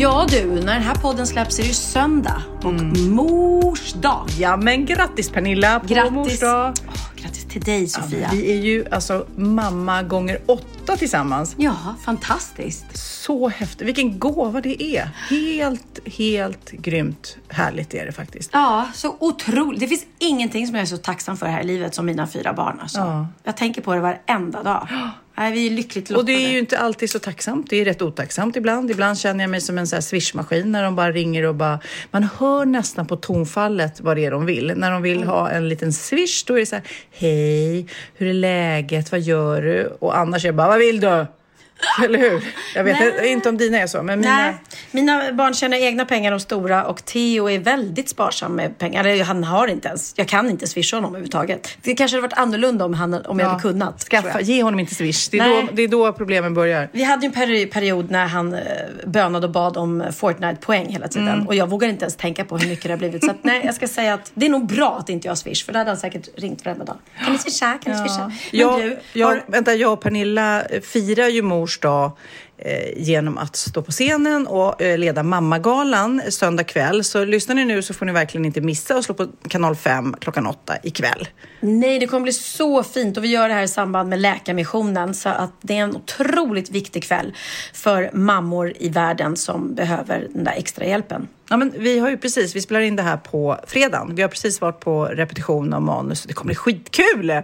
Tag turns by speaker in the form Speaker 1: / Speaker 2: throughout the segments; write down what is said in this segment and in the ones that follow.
Speaker 1: Ja du, när den här podden släpps är det ju söndag och mors dag.
Speaker 2: Ja men grattis Pernilla på
Speaker 1: Grattis.
Speaker 2: mors dag.
Speaker 1: Grattis till dig Sofia.
Speaker 2: Vi är ju alltså mamma gånger åtta tillsammans.
Speaker 1: Ja, fantastiskt.
Speaker 2: Så häftigt. Vilken gåva det är. Helt, helt grymt härligt är det faktiskt.
Speaker 1: Ja, så otroligt. Det finns ingenting som jag är så tacksam för här i livet som mina fyra barn. Alltså.
Speaker 2: Ja.
Speaker 1: Jag tänker på det varenda dag. Nej, vi är lyckligt lottade.
Speaker 2: Och det är ju inte alltid så tacksamt. Det är rätt otacksamt ibland. Ibland känner jag mig som en sån här swishmaskin när de bara ringer och bara... Man hör nästan på tonfallet vad det är de vill. När de vill ha en liten swish, då är det så här... Hej, hur är läget? Vad gör du? Och annars är jag bara, vad vill du? Eller hur? Jag vet
Speaker 1: Nej.
Speaker 2: inte om dina är så, men mina...
Speaker 1: Nej, mina barn tjänar egna pengar, de stora, och Theo är väldigt sparsam med pengar. Eller han har inte ens, jag kan inte swisha honom överhuvudtaget. Det kanske hade varit annorlunda om, han, om jag hade kunnat.
Speaker 2: Skaffa,
Speaker 1: jag.
Speaker 2: ge honom inte swish. Det är,
Speaker 1: Nej.
Speaker 2: då, det är då problemen börjar.
Speaker 1: Vi hade ju en peri- period när han eh, bönade och bad om Fortnite-poäng hela tiden.
Speaker 2: Mm.
Speaker 1: Och jag vågar inte ens tänka på hur mycket det har blivit. Så att, nej, jag ska säga att det är nog bra att inte jag har swish. För då hade han säkert ringt varenda dag. Kan ni swisha? Kan ni swisha? Men
Speaker 2: Jag,
Speaker 1: du,
Speaker 2: jag,
Speaker 1: har,
Speaker 2: vänta, jag och Pernilla eh, firar ju mors dag eh, genom att stå på scenen och eh, leda Mammagalan söndag kväll. Så lyssnar ni nu så får ni verkligen inte missa att slå på kanal 5 klockan 8 ikväll.
Speaker 1: nej, det kommer bli så fint. Och vi gör det här i samband med Läkarmissionen. Så att det är en otroligt viktig kväll för mammor i världen som behöver den där extra hjälpen.
Speaker 2: Ja, men vi har ju precis, vi spelar in det här på fredagen. Vi har precis varit på repetition av manus. Det kommer bli skitkul!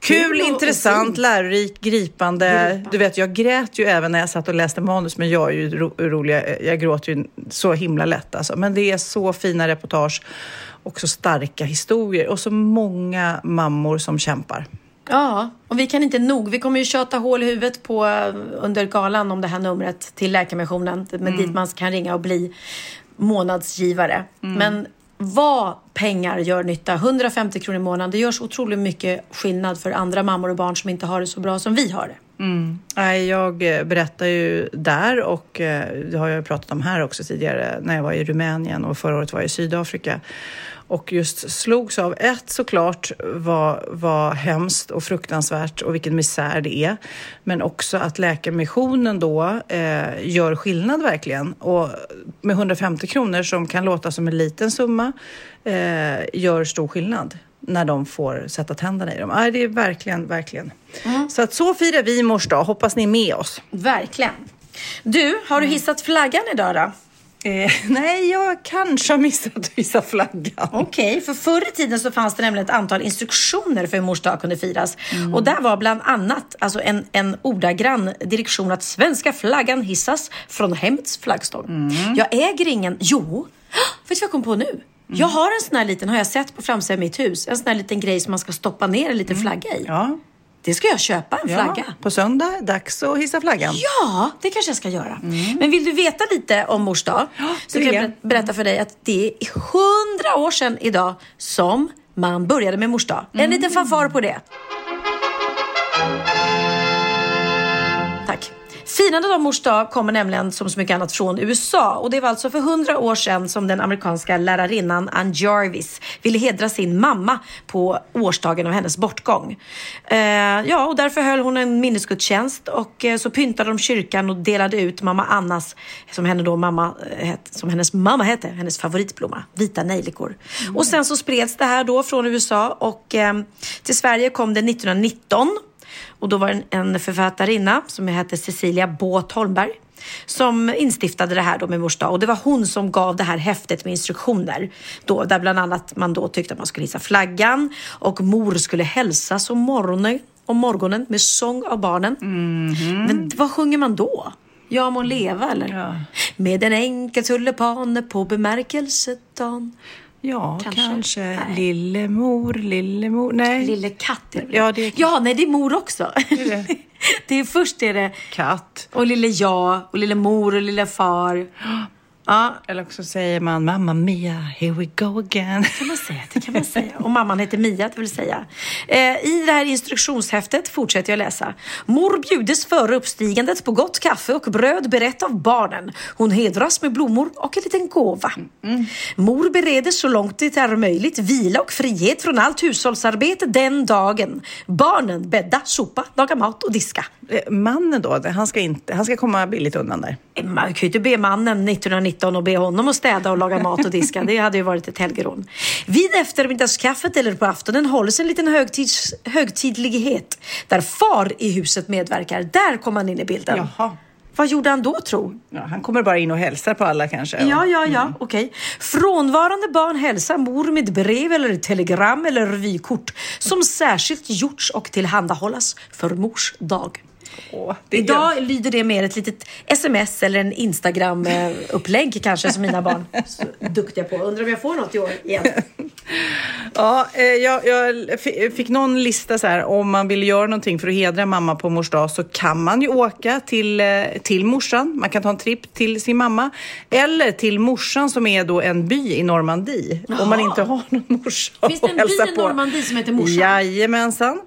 Speaker 2: Kul,
Speaker 1: och
Speaker 2: intressant,
Speaker 1: fint.
Speaker 2: lärorikt, gripande. Du vet, jag grät ju även när jag satt och läste manus, men jag är ju ro rolig. Jag gråter ju så himla lätt alltså. Men det är så fina reportage och så starka historier och så många mammor som kämpar.
Speaker 1: Ja, och vi kan inte nog. Vi kommer ju tjata hål i huvudet på under galan om det här numret till Läkarmissionen. Men dit man kan ringa och bli månadsgivare. Men vad pengar gör nytta. 150 kronor i månaden. Det gör så otroligt mycket skillnad för andra mammor och barn som inte har det så bra som vi har det. Mm.
Speaker 2: Nej, jag eh, berättar ju där och eh, det har jag pratat om här också tidigare när jag var i Rumänien och förra året var jag i Sydafrika. Och just slogs av ett såklart vad, vad hemskt och fruktansvärt och vilken misär det är. Men också att Läkarmissionen då eh, gör skillnad verkligen. Och med 150 kronor som kan låta som en liten summa eh, gör stor skillnad när de får sätta tänderna i dem. Nej, det är verkligen, verkligen. Så att så firar vi mors dag. Hoppas ni är med oss.
Speaker 1: Verkligen. Du, har du hissat flaggan idag då?
Speaker 2: Eh, nej, jag kanske har missat att visa flaggan.
Speaker 1: Okej, för förr i tiden så fanns det nämligen ett antal instruktioner för hur mors dag kunde firas. Och där var bland annat alltså en, en ordagrann direktion att svenska flaggan hissas från hemmets flaggstång. Jag äger ingen... Jo, vet du vad jag kom på nu? Jag har en sån här liten, har jag sett på framsidan av mitt hus, en sån här liten grej som man ska stoppa ner en liten flagga i.
Speaker 2: Ja,
Speaker 1: Det ska jag köpa, en flagga.
Speaker 2: ja. På söndag, dags att hissa flaggan.
Speaker 1: Ja, det kanske jag ska göra. Men vill du veta lite om mors dag så
Speaker 2: det
Speaker 1: kan jag
Speaker 2: jag.
Speaker 1: ber- berätta för dig att det är hundra år sedan idag som man började med mors dag. En liten fanfar på det. Tack. Firandet av mors dag kommer nämligen som så mycket annat från USA och det var alltså för hundra år sedan som den amerikanska lärarinnan Ann Jarvis ville hedra sin mamma på årsdagen av hennes bortgång. Eh, ja, och därför höll hon en minnesgudstjänst och eh, så pyntade de kyrkan och delade ut mamma Annas, som, henne då mamma, eh, som hennes mamma hette, hennes favoritblomma, vita nejlikor. Och sen så spreds det här då från USA och eh, till Sverige kom det 1919 och då var det en, författarinna som hette Cecilia Båth Holmberg som instiftade det här då med mors dag och det var hon som gav det här häftet med instruktioner då där bland annat man då tyckte att man skulle hissa flaggan och mor skulle hälsas om morgonen, om morgonen med sång av barnen. Men vad sjunger man då? Jag må leva eller?
Speaker 2: Ja.
Speaker 1: Med en enkel tulipan på bemärkelsedagen.
Speaker 2: Ja,
Speaker 1: Kanske.
Speaker 2: kanske.
Speaker 1: Nej.
Speaker 2: Lillemor, lillemor. Nej,
Speaker 1: Lille katt är det?
Speaker 2: Ja, det är-
Speaker 1: ja, nej det är mor också.
Speaker 2: det?
Speaker 1: det är först är det
Speaker 2: katt.
Speaker 1: och lille jag och lille mor och lille far. Ja,
Speaker 2: Eller också säger man Mamma Mia, here we go again.
Speaker 1: kan man säga. Det kan man säga. Och mamman heter Mia, det vill säga. Eh, I det här instruktionshäftet fortsätter jag läsa. Mor bjudes före uppstigandet på gott kaffe och bröd berett av barnen. Hon hedras med blommor och en liten gåva. Mor bereder så långt det är möjligt vila och frihet från allt hushållsarbete den dagen. Barnen bädda, sopa, laga mat och diska.
Speaker 2: Eh, Mannen då, han ska, inte, han ska komma billigt undan där.
Speaker 1: Man kan ju inte be mannen 1919 och be honom att städa och laga mat och diska. Det hade ju varit ett helgerån. Vid eftermiddagskaffet eller på aftonen hålls en liten högtids, högtidlighet där far i huset medverkar. Där kom han in i bilden.
Speaker 2: Jaha.
Speaker 1: Vad gjorde han då tro?
Speaker 2: Ja, han kommer bara in och hälsar på alla kanske.
Speaker 1: Ja, ja, ja, okej. Frånvarande barn hälsar mor med brev eller telegram eller vykort som särskilt gjorts och tillhandahållas för mors dag.
Speaker 2: Åh,
Speaker 1: Idag lyder det mer ett litet sms eller en Instagram-upplägg kanske som mina barn är duktiga på. Undrar om jag får något i år igen.
Speaker 2: Ja, eh, jag, jag fi- fick någon lista så här, om man vill göra någonting för att hedra mamma på mors dag så kan man ju åka till, eh, till morsan. Man kan ta en tripp till sin mamma. Eller till morsan som är då en by i Normandie. Om man inte har någon morsa
Speaker 1: Finns det en by i. Normandie som heter morsan?
Speaker 2: Jajamensan.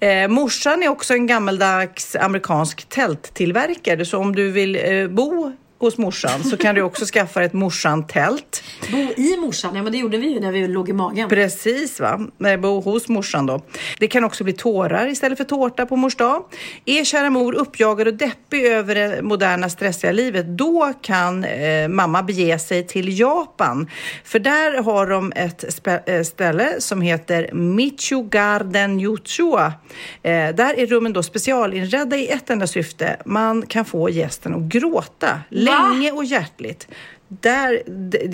Speaker 2: Eh, morsan är också en gammaldags amerikansk tälttillverkare. Så om du vill eh, bo hos morsan så kan du också skaffa ett morsan-tält.
Speaker 1: Bo i morsan, ja men det gjorde vi ju när vi låg i magen.
Speaker 2: Precis, va? Bo hos morsan då. Det kan också bli tårar istället för tårta på mors dag. Är kära mor uppjagad och deppig över det moderna stressiga livet, då kan eh, mamma bege sig till Japan. För där har de ett eh, ställe som heter Michugarden Yuchua. Eh, där är rummen då specialinredda i ett enda syfte. Man kan få gästen att gråta länge och hjärtligt. Där,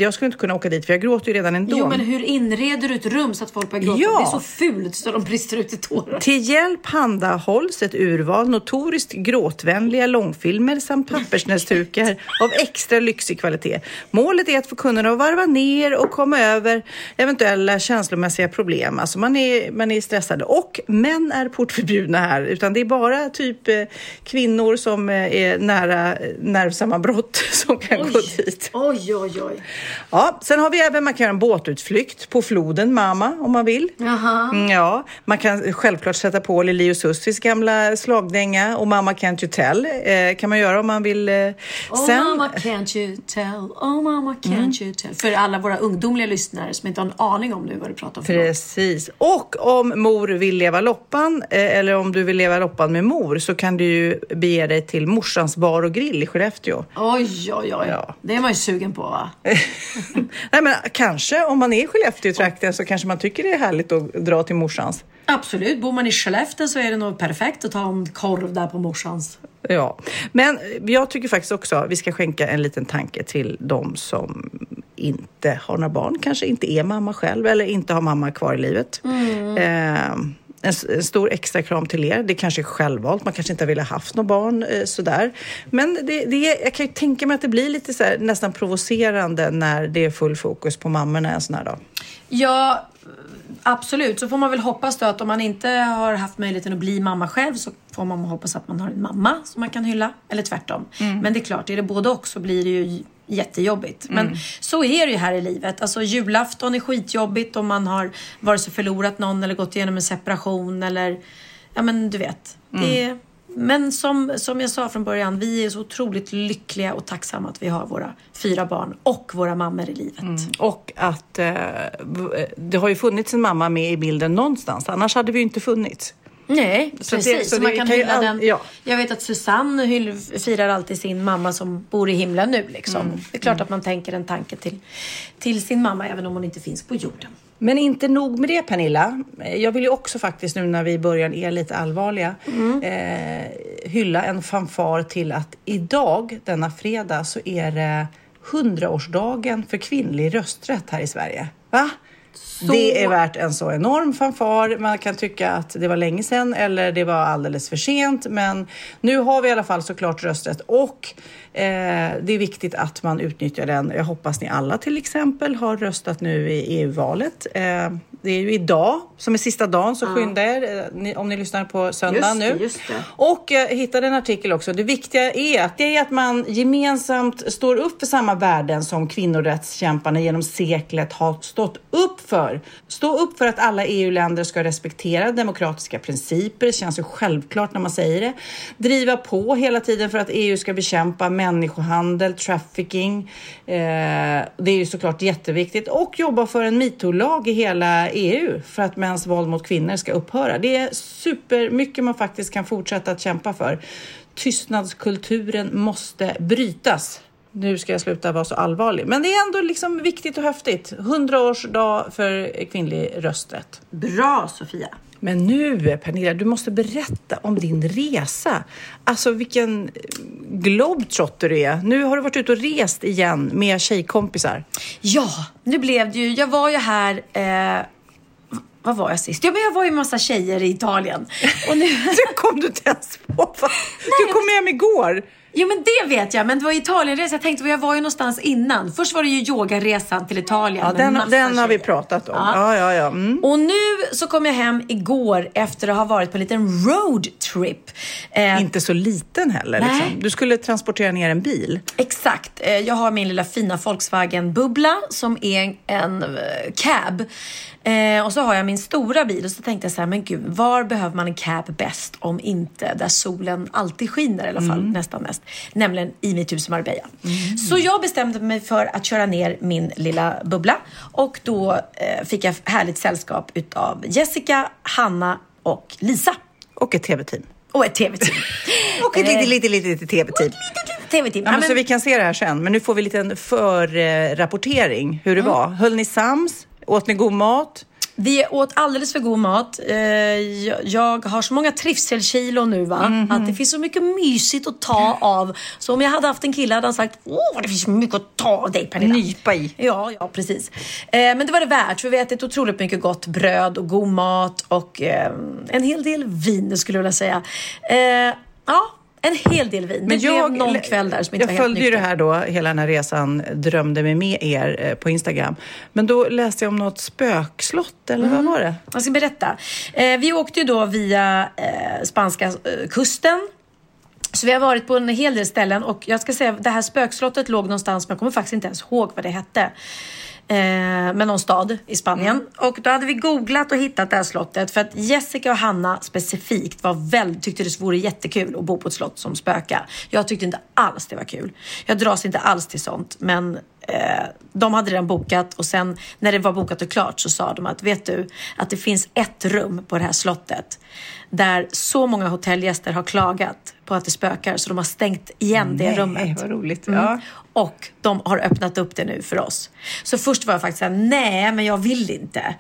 Speaker 2: jag skulle inte kunna åka dit för jag gråter ju redan ändå.
Speaker 1: Jo men hur inreder du ett rum så att folk börjar gråta?
Speaker 2: Ja.
Speaker 1: Det är så fult så de brister ut i tårar.
Speaker 2: Till hjälp handahålls ett urval notoriskt gråtvänliga långfilmer samt pappersnäsdukar av extra lyxig kvalitet. Målet är att få kunderna att varva ner och komma över eventuella känslomässiga problem. Alltså man är, man är stressade och män är portförbjudna här utan det är bara typ eh, kvinnor som eh, är nära eh, nervsammanbrott som kan gå dit.
Speaker 1: Oj, oj, oj.
Speaker 2: Ja, sen har vi även, man kan göra en båtutflykt på floden Mama om man vill.
Speaker 1: Jaha.
Speaker 2: Mm, ja, man kan självklart sätta på Lili och Sussis gamla slagdänga och Mamma Can't You Tell eh, kan man göra om man vill. Eh,
Speaker 1: Oh mama can't you tell, oh mama can't you tell. För alla våra ungdomliga lyssnare som inte har en aning om nu vad du pratar om.
Speaker 2: Precis. Och om mor vill leva loppan eh, eller om du vill leva loppan med mor så kan du ju bege dig till morsans bar och grill i Skellefteå.
Speaker 1: Oj, oj, oj.
Speaker 2: Ja.
Speaker 1: Det man ju sugen på va?
Speaker 2: Nej men kanske om man är i Skellefteå-trakten så kanske man tycker det är härligt att dra till morsans.
Speaker 1: Absolut, bor man i Skellefteå så är det nog perfekt att ta en korv där på morsans.
Speaker 2: Ja, men jag tycker faktiskt också att vi ska skänka en liten tanke till de som inte har några barn, kanske inte är mamma själv eller inte har mamma kvar i livet. Eh, en, stor extra kram till er. Det kanske är självvalt, man kanske inte har velat haft något barn eh, sådär. Men det, det, jag kan ju tänka mig att det blir lite så här, nästan provocerande när det är full fokus på mammorna en sån här dag.
Speaker 1: Ja, absolut. Så får man väl hoppas då att om man inte har haft möjligheten att bli mamma själv så får man hoppas att man har en mamma som man kan hylla. Eller tvärtom. Men det är klart, är det både och så blir det ju jättejobbigt. Men så är det ju här i livet. Alltså julafton är skitjobbigt om man har vare sig förlorat någon eller gått igenom en separation eller ja men du vet. Det är, men som, som jag sa från början, vi är så otroligt lyckliga och tacksamma att vi har våra fyra barn och våra mammor i livet.
Speaker 2: Och att eh, v- det har ju funnits en mamma med i bilden någonstans, annars hade vi ju inte funnits.
Speaker 1: Nej,
Speaker 2: Så
Speaker 1: precis.
Speaker 2: det- så
Speaker 1: så man kan
Speaker 2: kan
Speaker 1: hylla
Speaker 2: all-
Speaker 1: den.
Speaker 2: ja.
Speaker 1: Jag vet att Susanne hyll, firar alltid sin mamma som bor i himlen nu. Liksom.
Speaker 2: Mm.
Speaker 1: Det är klart att man tänker en tanke till, till sin mamma även om hon inte finns på jorden.
Speaker 2: Men inte nog med det Pernilla. Jag vill ju också faktiskt nu när vi börjar är lite allvarliga eh, hylla en fanfar till att idag, denna fredag, så är det 100-årsdagen för kvinnlig rösträtt här i Sverige. Va? Det är värt en så enorm fanfar. Man kan tycka att det var länge sedan eller det var alldeles för sent. Men nu har vi i alla fall såklart rösträtt och eh, det är viktigt att man utnyttjar den. Jag hoppas ni alla till exempel har röstat nu i EU-valet. Eh, det är ju idag som är sista dagen så skynda er eh, om ni lyssnar på söndag
Speaker 1: Just
Speaker 2: nu.
Speaker 1: just.
Speaker 2: Och jag hittade en artikel också. Det viktiga är att, det är att man gemensamt står upp för samma värden som kvinnorättskämparna genom seklet har stått upp för. Stå upp för att alla EU-länder ska respektera demokratiska principer. Det känns ju självklart när man säger det. Driva på hela tiden för att EU ska bekämpa människohandel, trafficking. Eh, det är ju såklart jätteviktigt. Och jobba för en metoo-lag i hela EU för att mäns våld mot kvinnor ska upphöra. Det är supermycket man faktiskt kan fortsätta att kämpa för. Tystnadskulturen måste brytas. Nu ska jag sluta vara så allvarlig, men det är ändå liksom viktigt och häftigt. 100-årsdag för kvinnlig rösträtt.
Speaker 1: Bra Sofia!
Speaker 2: Men nu Pernilla, du måste berätta om din resa. Alltså vilken globetrotter du är. Nu har du varit ute och rest igen med tjejkompisar.
Speaker 1: Ja, nu blev det ju. Jag var ju här. Eh, vad var jag sist? Ja, men jag var ju en massa tjejer i Italien. Och nu,
Speaker 2: Det kom du inte ens på. va? Du kom hem igår.
Speaker 1: jo, men det vet jag. Men det var Italienresa. Jag tänkte, jag var ju någonstans innan. Först var det ju yogaresan till Italien.
Speaker 2: Ja, den, den har vi pratat om.
Speaker 1: Ja.
Speaker 2: Ja, ja, ja. Mm.
Speaker 1: Och nu så kom jag hem igår efter att ha varit på en liten roadtrip. Eh,
Speaker 2: Inte så liten heller.
Speaker 1: Nej.
Speaker 2: Liksom. Du skulle transportera ner en bil.
Speaker 1: Exakt. Eh, Jag har min lilla fina Volkswagen Bubbla som är en eh, cab. Eh, och så har jag min stora bil och så tänkte jag så här, men gud, var behöver man en cab bäst om inte där solen alltid skiner i alla fall, nästan mest. Nämligen i mitt hus i Marbella. Så jag bestämde mig för att köra ner min lilla bubbla och då eh, fick jag härligt sällskap utav Jessica, Hanna och Lisa.
Speaker 2: Och ett tv-team.
Speaker 1: Och ett tv-team.
Speaker 2: Och ett lite, lite, lite, lite tv-team.
Speaker 1: tv-team.
Speaker 2: Ja, men så vi kan se det här sen. Men nu får vi en förrapportering hur det var. Höll ni sams? Åt ni god mat?
Speaker 1: Vi åt alldeles för god mat. Eh, jag- har så många trivselkilon nu va?
Speaker 2: Mhm.
Speaker 1: Att det finns så mycket mysigt att ta av. Så om jag hade haft en kille hade han sagt Åh, det finns så mycket att ta av dig Pernilla.
Speaker 2: Nypa i.
Speaker 1: Ja, ja precis. Eh, men det var det värt för vi har ätit otroligt mycket gott bröd och god mat och eh, en hel del vin skulle jag vilja säga. Ja, en hel del vin. det blev någon kväll där som inte
Speaker 2: jag
Speaker 1: var helt
Speaker 2: följde ju det här då, hela den här resan, drömde mig med er eh, på Instagram. Men då läste jag om något spökslott, eller
Speaker 1: Mm.
Speaker 2: vad var det?
Speaker 1: Jag ska berätta. Eh, vi åkte ju då via eh, spanska kusten. Så vi har varit på en hel del ställen och jag ska säga det här spökslottet låg någonstans, men jag kommer faktiskt inte ens ihåg vad det hette. Eh, men någon stad i Spanien. Och då hade vi googlat och hittat det här slottet för att Jessica och Hanna specifikt var väldigt, tyckte det vore jättekul att bo på ett slott som spöka. Jag tyckte inte alls det var kul. Jag dras inte alls till sånt, men eh, de hade redan bokat och sen när det var bokat och klart så sa de att vet du att det finns ett rum på det här slottet där så många hotellgäster har klagat på att det spökar så de har stängt igen det
Speaker 2: Nej,
Speaker 1: rummet.
Speaker 2: vad roligt.
Speaker 1: Mm.
Speaker 2: Ja.
Speaker 1: Och de har öppnat upp det nu för oss. Så först var jag faktiskt såhär, nej men jag vill inte.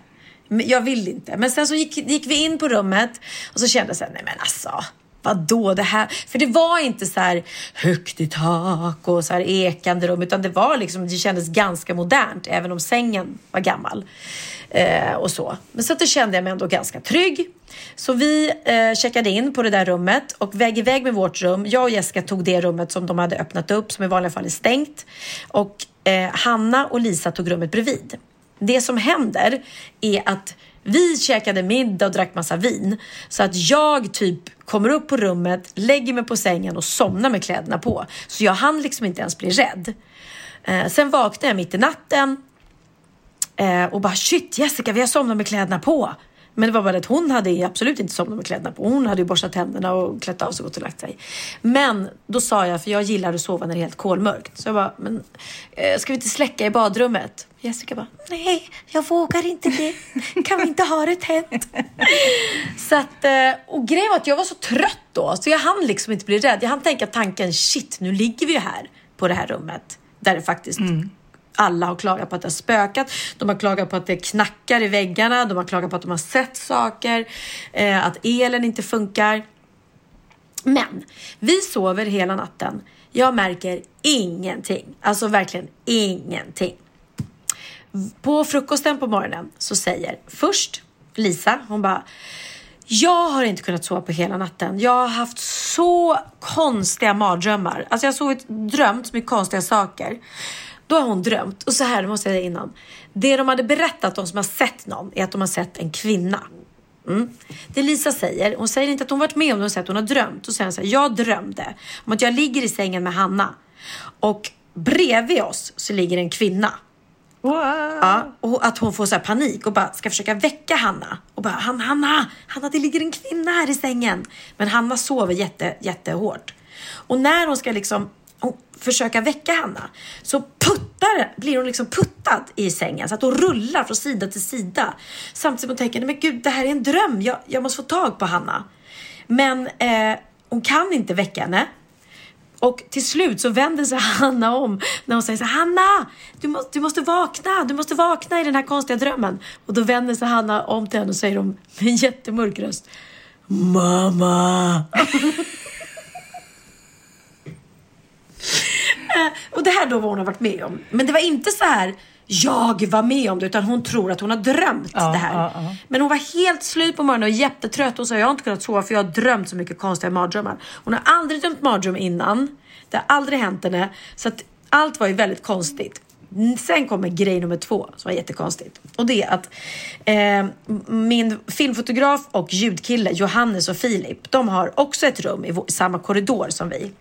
Speaker 1: Jag vill inte. Men sen så gick, gick vi in på rummet och så kände jag såhär, nej men alltså. Vadå det här? För det var inte så här högt i tak och så här ekande rum utan det var liksom, det kändes ganska modernt även om sängen var gammal. Eh, och så. Men så att det kände jag mig ändå ganska trygg. Så vi eh, checkade in på det där rummet och väg i väg med vårt rum. Jag och Jessica tog det rummet som de hade öppnat upp som i vanliga fall är stängt. Och eh, Hanna och Lisa tog rummet bredvid. Det som händer är att vi käkade middag och drack massa vin. Så att jag typ kommer upp på rummet, lägger mig på sängen och somnar med kläderna på. Så jag hann liksom inte ens bli rädd. Eh, sen vaknade jag mitt i natten eh, och bara shit Jessica vi har somnat med kläderna på. Men det var bara att hon hade absolut inte somnat med kläderna på. Hon hade ju borstat tänderna och klätt av sig och gått och lagt sig. Men då sa jag, för jag gillar att sova när det är helt kolmörkt. Så jag bara, men eh, ska vi inte släcka i badrummet? Jessica bara, nej, jag vågar inte det. Kan vi inte ha det tänt? så att, eh, och grejen var att jag var så trött då, så jag hann liksom inte bli rädd. Jag hann tänka tanken, shit, nu ligger vi ju här på det här rummet. Där det faktiskt mm alla har klagat på att det har spökat. De har klagat på att det knackar i väggarna. De har klagat på att de har sett saker. Eh, att elen inte funkar. Men vi sover hela natten. Jag märker ingenting. Alltså verkligen ingenting. På frukosten på morgonen så säger först Lisa, hon bara jag har inte kunnat sova på hela natten. Jag har haft så konstiga mardrömmar. Alltså jag har sovit, drömt så mycket konstiga saker. Då har hon drömt, och så här det måste jag säga innan. Det de hade berättat, de som har sett någon, är att de har sett en kvinna. Mm. Det Lisa säger, hon säger inte att hon varit med om det, hon säger att hon har drömt. Då säger hon så här, jag drömde om att jag ligger i sängen med Hanna. Och bredvid oss så ligger en kvinna. Ja, och att hon får så här panik och bara ska försöka väcka Hanna. Och bara, Han, Hanna, Hanna, det ligger en kvinna här i sängen. Men Hanna sover jätte, jättehårt. Och när hon ska liksom och försöka väcka Hanna så puttar, blir hon liksom puttad i sängen så att hon rullar från sida till sida. Samtidigt som hon tänker, nej men gud, det här är en dröm. Jag, jag måste få tag på Hanna. Men eh, hon kan inte väcka henne. Och till slut så vänder sig Hanna om när hon säger så Hanna! Du, må, du måste vakna, du måste vakna i den här konstiga drömmen. Och då vänder sig Hanna om till henne och säger med en jättemörk röst, Mamma! Eh, och det här då vad hon har varit med om. Men det var inte så här jag var med om det utan hon tror att hon har drömt
Speaker 2: Ja,
Speaker 1: det här.
Speaker 2: ja, ja.
Speaker 1: Men hon var helt slut på morgonen och jättetrött och sa jag har inte kunnat sova för jag har drömt så mycket konstiga mardrömmar. Hon har aldrig drömt mardröm innan. Det har aldrig hänt henne. Så att allt var ju väldigt konstigt. Sen kommer grej nummer två som var jättekonstigt. Och det är att eh, min filmfotograf och ljudkille Johannes och Filip, de har också ett rum i samma korridor som vi.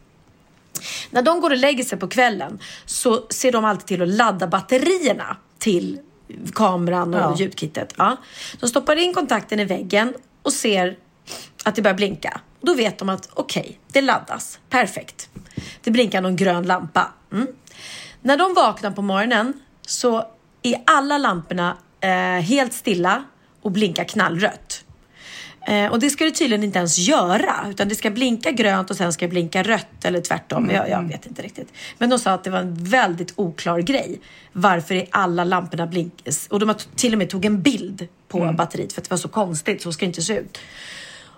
Speaker 1: När de går och lägger sig på kvällen så ser de alltid till att ladda batterierna till kameran och
Speaker 2: Ja.
Speaker 1: ljudkittet. Ja. De stoppar in kontakten i väggen och ser att det börjar blinka. Då vet de att okej, det laddas. Perfekt. Det blinkar någon grön lampa. Mm. När de vaknar på morgonen så är alla lamporna eh, helt stilla och blinkar knallrött. Eh, och det ska det tydligen inte ens göra, utan det ska blinka grönt och sen ska det blinka rött eller tvärtom. Jag, jag vet inte riktigt. Men de sa att det var en väldigt oklar grej. Varför är alla lamporna blinkas? Och de till och med tog en bild på batteriet för att det var så konstigt, så ska det inte se ut.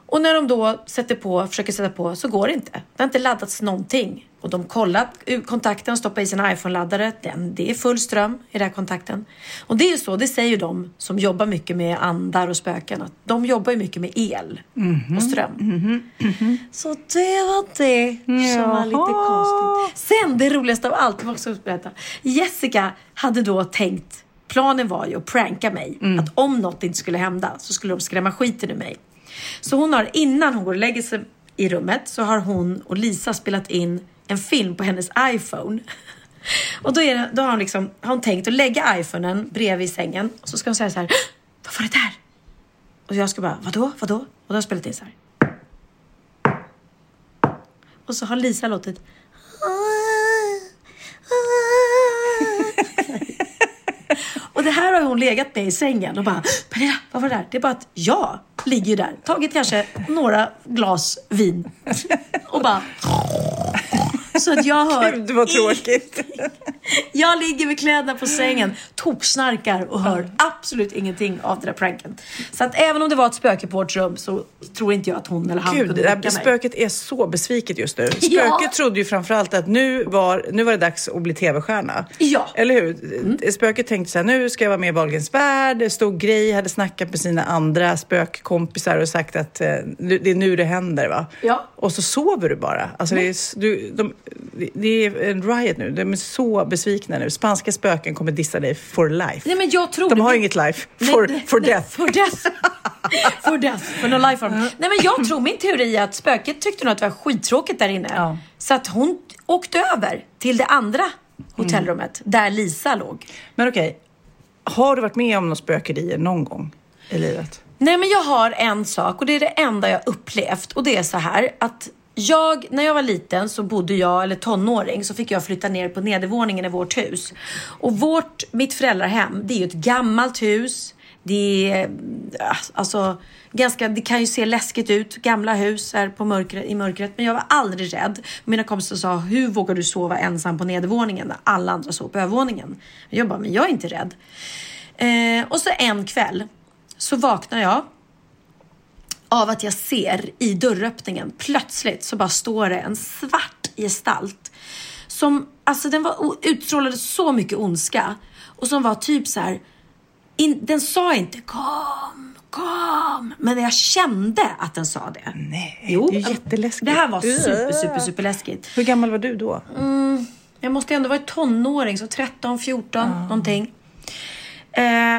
Speaker 1: Och när de då sätter på, försöker sätta på, så går det inte. Det har inte laddats någonting. Och de kollar ur kontakten, stoppar i sin iPhone-laddare. Den, det är full ström i den här kontakten. Och det är ju så, det säger ju de som jobbar mycket med andar och spöken. Att de jobbar ju mycket med el och ström. Så det var det som var lite konstigt. Sen det roligaste av allt, jag också berätta. Jessica hade då tänkt, planen var ju att pranka mig. Att om något inte skulle hända så skulle de skrämma skiten ur mig. Så hon har, innan hon går och lägger sig i rummet, så har hon och Lisa spelat in en film på hennes iPhone. Och då, är det, då har, hon liksom, har hon tänkt att lägga iPhonen bredvid sängen och så ska hon säga så här, vad var det där? Och jag ska bara, vadå, vadå? Och då har jag spelat in så här. Och så har Lisa låtit Och det här har hon legat med i sängen och bara, Pernilla, vad var det där? Det är bara att jag ligger ju där, tagit kanske några glas vin och bara så att jag hör
Speaker 2: Gud, vad tråkigt.
Speaker 1: jag ligger med kläderna på sängen, topsnarkar och hör absolut ingenting av den där pranken. Så att även om det var ett spöke på vårt rum så tror inte jag att hon eller han
Speaker 2: Gud,
Speaker 1: kunde
Speaker 2: det
Speaker 1: väcka
Speaker 2: där
Speaker 1: mig.
Speaker 2: spöket är så besviket just nu. Spöket
Speaker 1: Ja.
Speaker 2: trodde ju framförallt att nu var, nu var det dags att bli tv-stjärna.
Speaker 1: Ja.
Speaker 2: Eller hur? Spöket tänkte så här, nu ska jag vara med i Wahlgrens värld. Stor grej, hade snackat med sina andra spökkompisar och sagt att eh, det är nu det händer. Va?
Speaker 1: Ja.
Speaker 2: Och så sover du bara. Alltså, det, är, du, de, det är en riot nu. De är så besvikna nu. Spanska spöken kommer dissa dig for life.
Speaker 1: Nej men jag tror
Speaker 2: De har
Speaker 1: det.
Speaker 2: inget life. For,
Speaker 1: nej,
Speaker 2: for
Speaker 1: nej,
Speaker 2: death.
Speaker 1: For death. for death. For no life form. Nej men jag tror min teori är att spöket tyckte nog att det var skittråkigt där inne.
Speaker 2: Ja.
Speaker 1: Så att hon åkte över till det andra hotellrummet där Lisa låg.
Speaker 2: Men okej, har du varit med om något spökerier någon gång i livet?
Speaker 1: Nej men jag har en sak och det är det enda jag upplevt och det är så här att jag, när jag var liten så bodde jag, eller tonåring, så fick jag flytta ner på nedervåningen i vårt hus. Och vårt, mitt föräldrahem, det är ju ett gammalt hus. Det är eh, alltså ganska, det kan ju se läskigt ut, gamla hus här på mörkret, i mörkret. Men jag var aldrig rädd. Mina kompisar sa, hur vågar du sova ensam på nedervåningen när alla andra sov på övervåningen? Jag bara, men jag är inte rädd. Eh, och så en kväll så vaknar jag av att jag ser i dörröppningen plötsligt så bara står det en svart gestalt som alltså den var utstrålade så mycket ondska och som var typ så här. In, den sa inte kom, kom, men jag kände att den sa det.
Speaker 2: Nej, jo, det är jätteläskigt.
Speaker 1: Det här var super, super, super läskigt.
Speaker 2: Hur gammal var du då?
Speaker 1: Mm, jag måste ändå vara tonåring, så 13, 14 mm. någonting. Eh,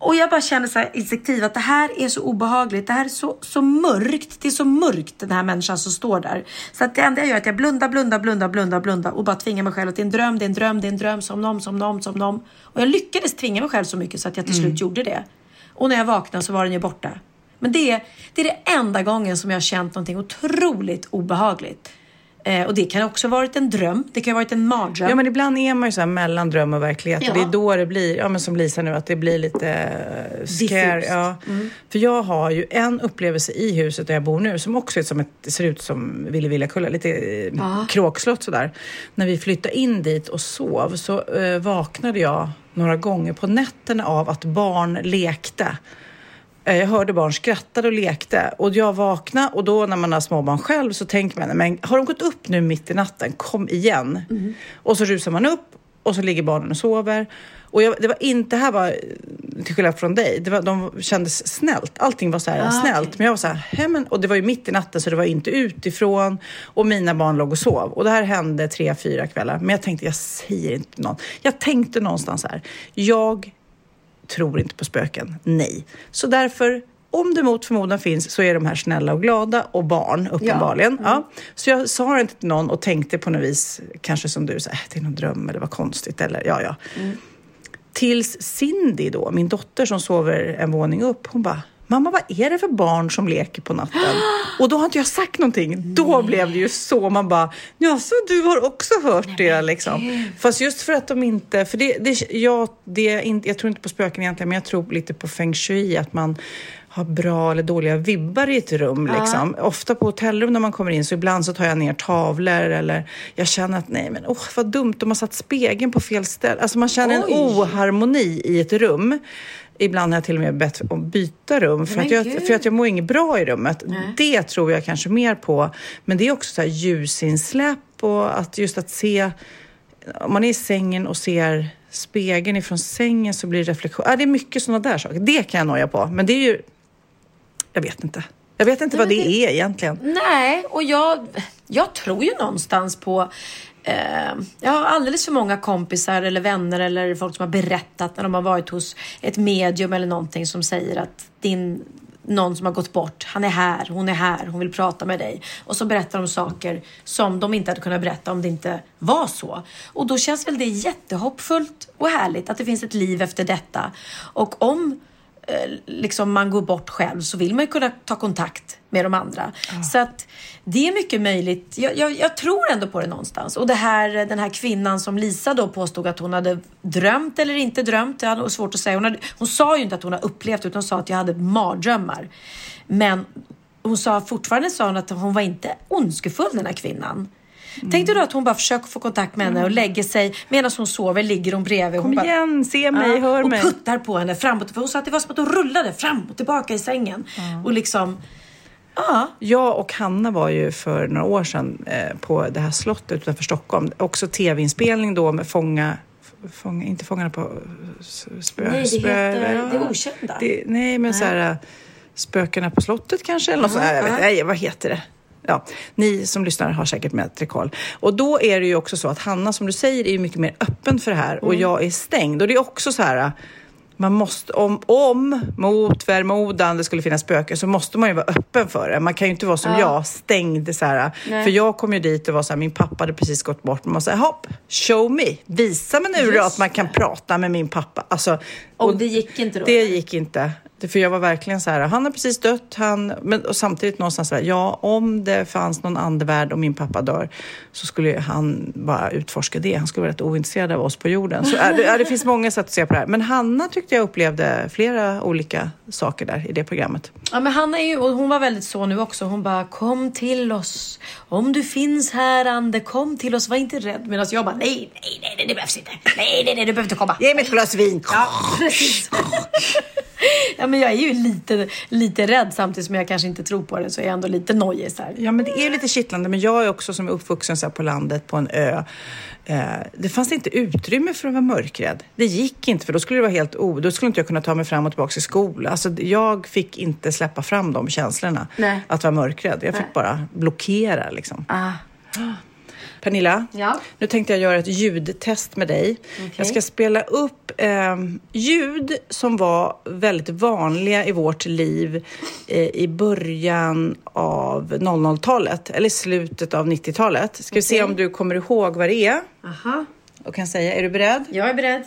Speaker 1: och jag bara känner så här instinktivt att det här är så obehagligt. Det här är så, så mörkt. Det är så mörkt den här människan som står där. Så att det enda jag gör är att jag blundar, blundar, blundar, blundar, blundar och bara tvingar mig själv att det är en dröm, det är en dröm, det är en dröm, som någon, som någon, som någon. Och jag lyckades tvinga mig själv så mycket så att jag till mm. slut gjorde det. Och när jag vaknade så var den ju borta. Men det, det är det enda gången som jag har känt någonting otroligt obehagligt. Eh, och det kan också ha varit en dröm. Det kan ha varit en mardröm.
Speaker 2: Ja, men ibland är man ju så mellan dröm och verklighet. Ja. Och det är då det blir, ja men som Lisa nu, att det blir lite uh, scary. Ja. Mm. För jag har ju en upplevelse i huset där jag bor nu som också är som ett, ser ut som Ville Villakulla, lite uh, kråkslott sådär. När vi flyttade in dit och sov så uh, vaknade jag några gånger på nätterna av att barn lekte. Eh, jag hörde barn skrattade och lekte och jag vaknade och då när man har småbarn själv så tänker man, men har de gått upp nu mitt i natten? Kom igen! Mm. Och så rusar man upp och så ligger barnen och sover. Och jag, det var inte, det här var till skillnad från dig, det var, de kändes snällt. Allting var så här ah, snällt. Okay. Men jag var så här, men, och det var ju mitt i natten så det var inte utifrån. Och mina barn låg och sov. Och det här hände tre, fyra kvällar. Men jag tänkte, jag säger inte någon. Jag tänkte någonstans här, jag tror inte på spöken. Nej. Så därför om det mot förmodan finns så är de här snälla och glada och barn uppenbarligen. Ja. Mm. Ja. Så jag sa det inte till någon och tänkte på något vis, kanske som du, så, äh, det är någon dröm eller vad konstigt. Eller, ja, ja. Mm. Tills Cindy då, min dotter som sover en våning upp, hon bara, mamma vad är det för barn som leker på natten? Och då har inte jag sagt någonting. Då Nej. blev det ju så, man bara, ja så du har också hört Nej, det liksom. Fast just för att de inte, för det, det, jag, det, inte, jag tror inte på spöken egentligen, men jag tror lite på feng shui, att man har bra eller dåliga vibbar i ett rum. Ja. Liksom. Ofta på hotellrum när man kommer in så ibland så tar jag ner tavlor eller jag känner att nej men oh, vad dumt, de har satt spegeln på fel ställe. Alltså man känner Oj. en oharmoni i ett rum. Ibland har jag till och med bett om byta rum för, att jag, för att jag mår inget bra i rummet. Nej. Det tror jag kanske mer på. Men det är också så här ljusinsläpp och att just att se, om man är i sängen och ser spegeln ifrån sängen så blir det reflektion. Ja, det är mycket sådana där saker. Det kan jag noja på. Men det är ju, jag vet inte. Jag vet inte Nej, vad det, det, är egentligen.
Speaker 1: Nej, och jag, jag tror ju någonstans på Eh, jag har alldeles för många kompisar eller vänner eller folk som har berättat när de har varit hos ett medium eller någonting som säger att din någon som har gått bort, han är här, hon är här, hon vill prata med dig. Och så berättar de saker som de inte hade kunnat berätta om det inte var så. Och då känns väl det jättehoppfullt och härligt att det finns ett liv efter detta. Och om liksom man går bort själv så vill man ju kunna ta kontakt med de andra. Ja. Så att det är mycket möjligt. Jag, jag, jag, tror ändå på det någonstans. Och det här, den här kvinnan som Lisa då påstod att hon hade drömt eller inte drömt. Det är svårt att säga. Hon, hade, hon sa ju inte att hon har upplevt utan hon sa att jag hade mardrömmar. Men hon sa fortfarande sa hon att hon var inte ondskefull den här kvinnan. Mm. Tänk dig då att hon bara försöker få kontakt med henne och lägger sig medan hon sover, ligger hon bredvid.
Speaker 2: Kom
Speaker 1: hon
Speaker 2: igen, se mig,
Speaker 1: ja,
Speaker 2: hör
Speaker 1: och
Speaker 2: mig.
Speaker 1: Och puttar på henne framåt. För hon sa att det var som att hon rullade fram och tillbaka i sängen. Mm. Och liksom... Ja.
Speaker 2: Jag och Hanna var ju för några år sedan eh, på det här slottet utanför Stockholm. Också tv-inspelning då med Fånga Fånga, inte Fångarna på
Speaker 1: spö, Nej, det heter ja, Det Okända.
Speaker 2: Det, nej, men nej. så här Spökena på slottet kanske, eller något uh -huh. sånt. Nej, vad heter det? Ja, ni som lyssnar har säkert med koll. Och då är det ju också så att Hanna, som du säger, är mycket mer öppen för det här mm. och jag är stängd. Och det är också så här, man måste, om, om mot förmodan det skulle finnas spöken så måste man ju vara öppen för det. Man kan ju inte vara som ja. jag, stängd så här. Nej. För jag kom ju dit och var så här, min pappa hade precis gått bort. Man säger, hopp, show me, visa mig nu då att man kan prata med min pappa. Alltså,
Speaker 1: och, och det gick inte då?
Speaker 2: Det gick inte. Det- För jag var verkligen så här, han har precis dött, han, men och samtidigt någonstans så här, ja, om det fanns någon andevärld och min pappa dör så skulle han bara utforska det. Han skulle vara rätt ointresserad av oss på jorden. Så är det, är, det finns många sätt att se på det här. Men Hanna tyckte jag upplevde flera olika saker där i det programmet.
Speaker 1: Ja, men Hanna är ju, och hon var väldigt så nu också. Hon bara, kom till oss. Om du finns här, Ande, kom till oss. Var inte rädd. Medan jag bara, nej, nej, nej, nej, det behövs inte. Nej, nej, nej, du behöver inte komma.
Speaker 2: Ge mig ett glas vin!
Speaker 1: Ja, precis. ja, men jag är ju lite, lite rädd samtidigt som jag kanske inte tror på det så är jag ändå lite nojig så här.
Speaker 2: Ja, men det är lite kittlande. Men jag är också som är uppvuxen så här på landet på en ö. Eh, det fanns inte utrymme för att vara mörkrädd. Det gick inte, för då skulle det vara helt o... Då skulle inte jag kunna ta mig fram och tillbaka till skolan. Alltså, jag fick inte släppa fram de känslorna.
Speaker 1: Nej.
Speaker 2: Att vara mörkrädd. Jag fick bara blockera liksom.
Speaker 1: Ah.
Speaker 2: Pernilla,
Speaker 1: Ja.
Speaker 2: nu tänkte jag göra ett ljudtest med dig. Jag ska spela upp eh, ljud som var väldigt vanliga i vårt liv eh, i början av 00-talet, eller slutet av 90-talet. Ska vi se om du kommer ihåg vad det är
Speaker 1: Aha.
Speaker 2: och kan säga. Är du beredd?
Speaker 1: Jag är beredd.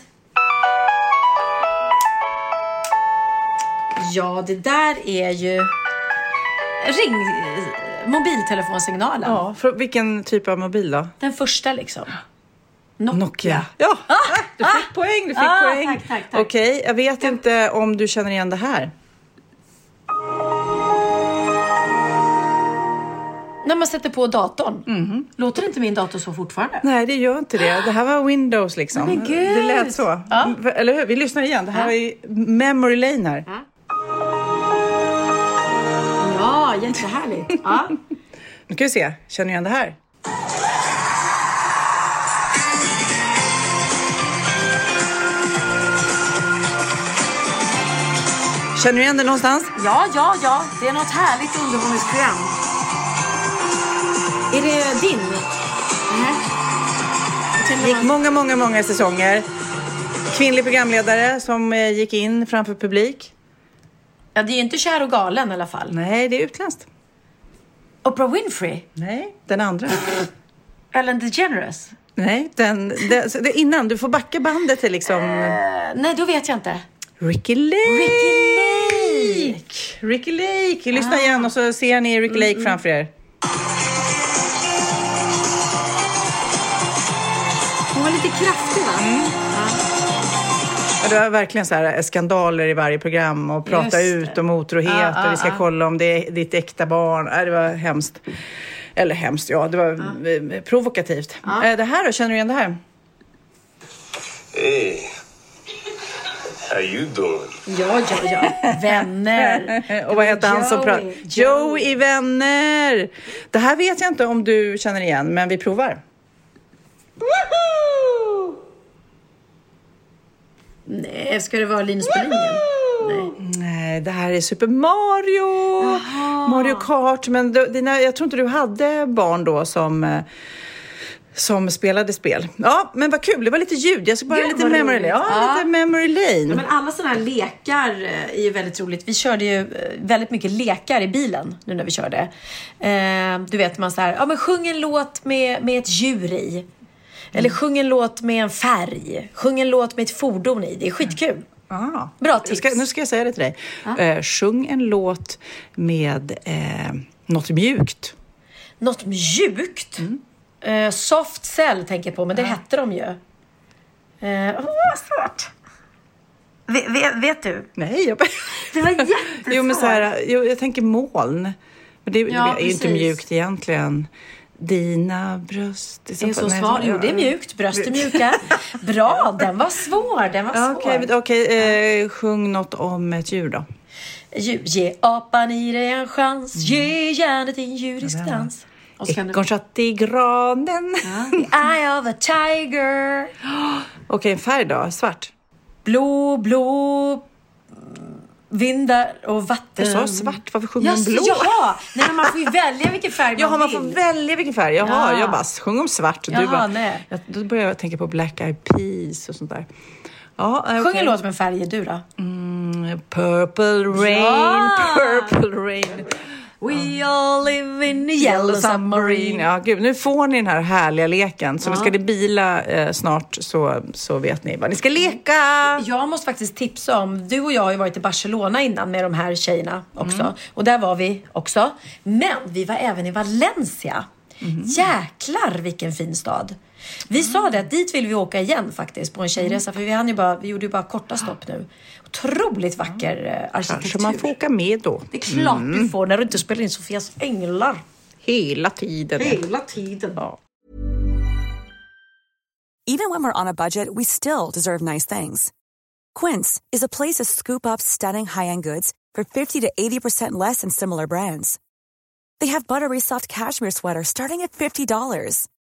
Speaker 1: Ja, det där är ju ring mobiltelefonsignalen.
Speaker 2: Ja, för vilken typ av mobil då?
Speaker 1: Den första liksom. Nokia.
Speaker 2: Nokia. Ja, du fick poäng, du fick
Speaker 1: Ah,
Speaker 2: poäng.
Speaker 1: tack, tack, tack.
Speaker 2: Okej, jag vet inte om du känner igen det här.
Speaker 1: När man sätter på datorn. Låter inte min dator så fortfarande?
Speaker 2: Nej, det gör inte det. Det här var Windows liksom.
Speaker 1: Men gud!
Speaker 2: Det lät så.
Speaker 1: Ja.
Speaker 2: Eller hur? Vi lyssnar igen. Det här var ju memory lane här.
Speaker 1: Ja, jättehärligt. Ja.
Speaker 2: Nu ska vi se. Känner du igen det här? Känner du igen det någonstans?
Speaker 1: ja, ja, ja. Det är något härligt underhållningsprogram. Är det din? Känner
Speaker 2: Det gick många, många, många säsonger. Kvinnlig programledare som eh, gick in framför publik.
Speaker 1: Ja, det är ju inte Kär och galen i alla fall.
Speaker 2: Nej, det är utländskt.
Speaker 1: Oprah Winfrey?
Speaker 2: Nej, den andra.
Speaker 1: Ellen DeGeneres?
Speaker 2: Nej, den, den, det, innan. Du får backa bandet till liksom...
Speaker 1: Eh, nej, då vet jag inte.
Speaker 2: Ricky Lake!
Speaker 1: Ricky Lake!
Speaker 2: Ricky Lake! Lyssna igen och så ser ni Ricky Lake framför er.
Speaker 1: Hon var lite kraftig?
Speaker 2: Och det var verkligen så här skandaler i varje program och prata ut om otrohet
Speaker 1: Ja,
Speaker 2: och vi ska
Speaker 1: ja.
Speaker 2: kolla om det är ditt äkta barn. Äh, det var hemskt. Eller hemskt, ja. Det var eh, provokativt. Eh, Det här då, känner du igen det här?
Speaker 3: Hey, how you doing?
Speaker 1: Ja, ja, ja. Vänner.
Speaker 2: Och vad heter han som
Speaker 1: Joey.
Speaker 2: pratar? Joe i Vänner! Det här vet jag inte om du känner igen, men vi provar.
Speaker 1: Nej, ska det vara Linus på linjen? Nej.
Speaker 2: Nej, det här är Super Mario! Mario Kart. Men du, dina, jag tror inte du hade barn då som, eh, som spelade spel. Ja, men vad kul. Det var lite ljud. Jag ska bara
Speaker 1: Gud,
Speaker 2: lite memory lane. Ja,
Speaker 1: Ja.
Speaker 2: lite memory lane.
Speaker 1: Men alla sådana här lekar eh, är ju väldigt roligt. Vi körde ju eh, väldigt mycket lekar i bilen nu när vi körde. Eh, du vet man så här, ja men sjung en låt med, med ett djur i. Eller sjung en låt med en färg. Sjung en låt med ett fordon i. Det är skitkul.
Speaker 2: Ah.
Speaker 1: Bra tips.
Speaker 2: Ska, nu ska jag säga det till dig. Eh, sjung en låt med eh, något mjukt.
Speaker 1: Något mjukt. Eh, soft cell tänker jag på, men det hette de ju. Eh, vad svårt. Vet, vet, vet du?
Speaker 2: Nej, jag...
Speaker 1: Det var jättesvårt.
Speaker 2: jo, men så här, jo, jag tänker moln. Men det,
Speaker 1: Ja,
Speaker 2: det är ju inte mjukt egentligen. Dina bröst...
Speaker 1: Det är så svårt. Jo, det är mjukt. Bröst är mjuka. Bra, den var svår. Den var
Speaker 2: Ja,
Speaker 1: svår.
Speaker 2: Okej, men- okej, eh, sjung något om ett djur då.
Speaker 1: Ge, ge apan i dig en chans. Ge järnet en djurisk dans. Du...
Speaker 2: Ekorn satt i granen.
Speaker 1: The eye of a tiger.
Speaker 2: Okej, en färg då? Svart?
Speaker 1: Blå, blå vindar och vatten.
Speaker 2: Jag sa svart, varför sjunger man blå?
Speaker 1: Jaha, nej men man får ju välja vilken färg
Speaker 2: Jaha,
Speaker 1: man
Speaker 2: man
Speaker 1: vill.
Speaker 2: får välja vilken färg. Jaha,
Speaker 1: Ja.
Speaker 2: jag bara sjung om svart. Och
Speaker 1: Jaha,
Speaker 2: du bara,
Speaker 1: nej.
Speaker 2: Jag, då börjar jag tänka på Black Eyed Peas och sånt där. Ja, eh,
Speaker 1: Sjung en låt med färg du då.
Speaker 2: Mm, Purple rain,
Speaker 1: Ja.
Speaker 2: purple rain.
Speaker 1: We all live in a yellow submarine.
Speaker 2: Ja, gud, nu får ni den här härliga leken. Så nu ska ni bila eh, snart så, så vet ni vad ni ska leka.
Speaker 1: Jag måste faktiskt tipsa om, du och jag har ju varit i Barcelona innan med de här tjejerna också. Och där var vi också. Men vi var även i Valencia. Jäklar vilken fin stad. Vi sa det att dit vill vi åka igen faktiskt på en tjejresa. För vi, hann ju bara, vi gjorde ju bara korta stopp nu. Otroligt vacker eh, arkitektur.
Speaker 2: Kanske man får åka med då.
Speaker 1: Det är klart du får när du inte spelar in Sofias änglar.
Speaker 2: Hela tiden.
Speaker 1: Hela tiden.
Speaker 2: Ja.
Speaker 4: Even when we're on a budget, we still deserve nice things. Quince is a place to scoop up stunning high-end goods for 50 to 80% less than similar brands. They have buttery soft cashmere sweaters starting at $50,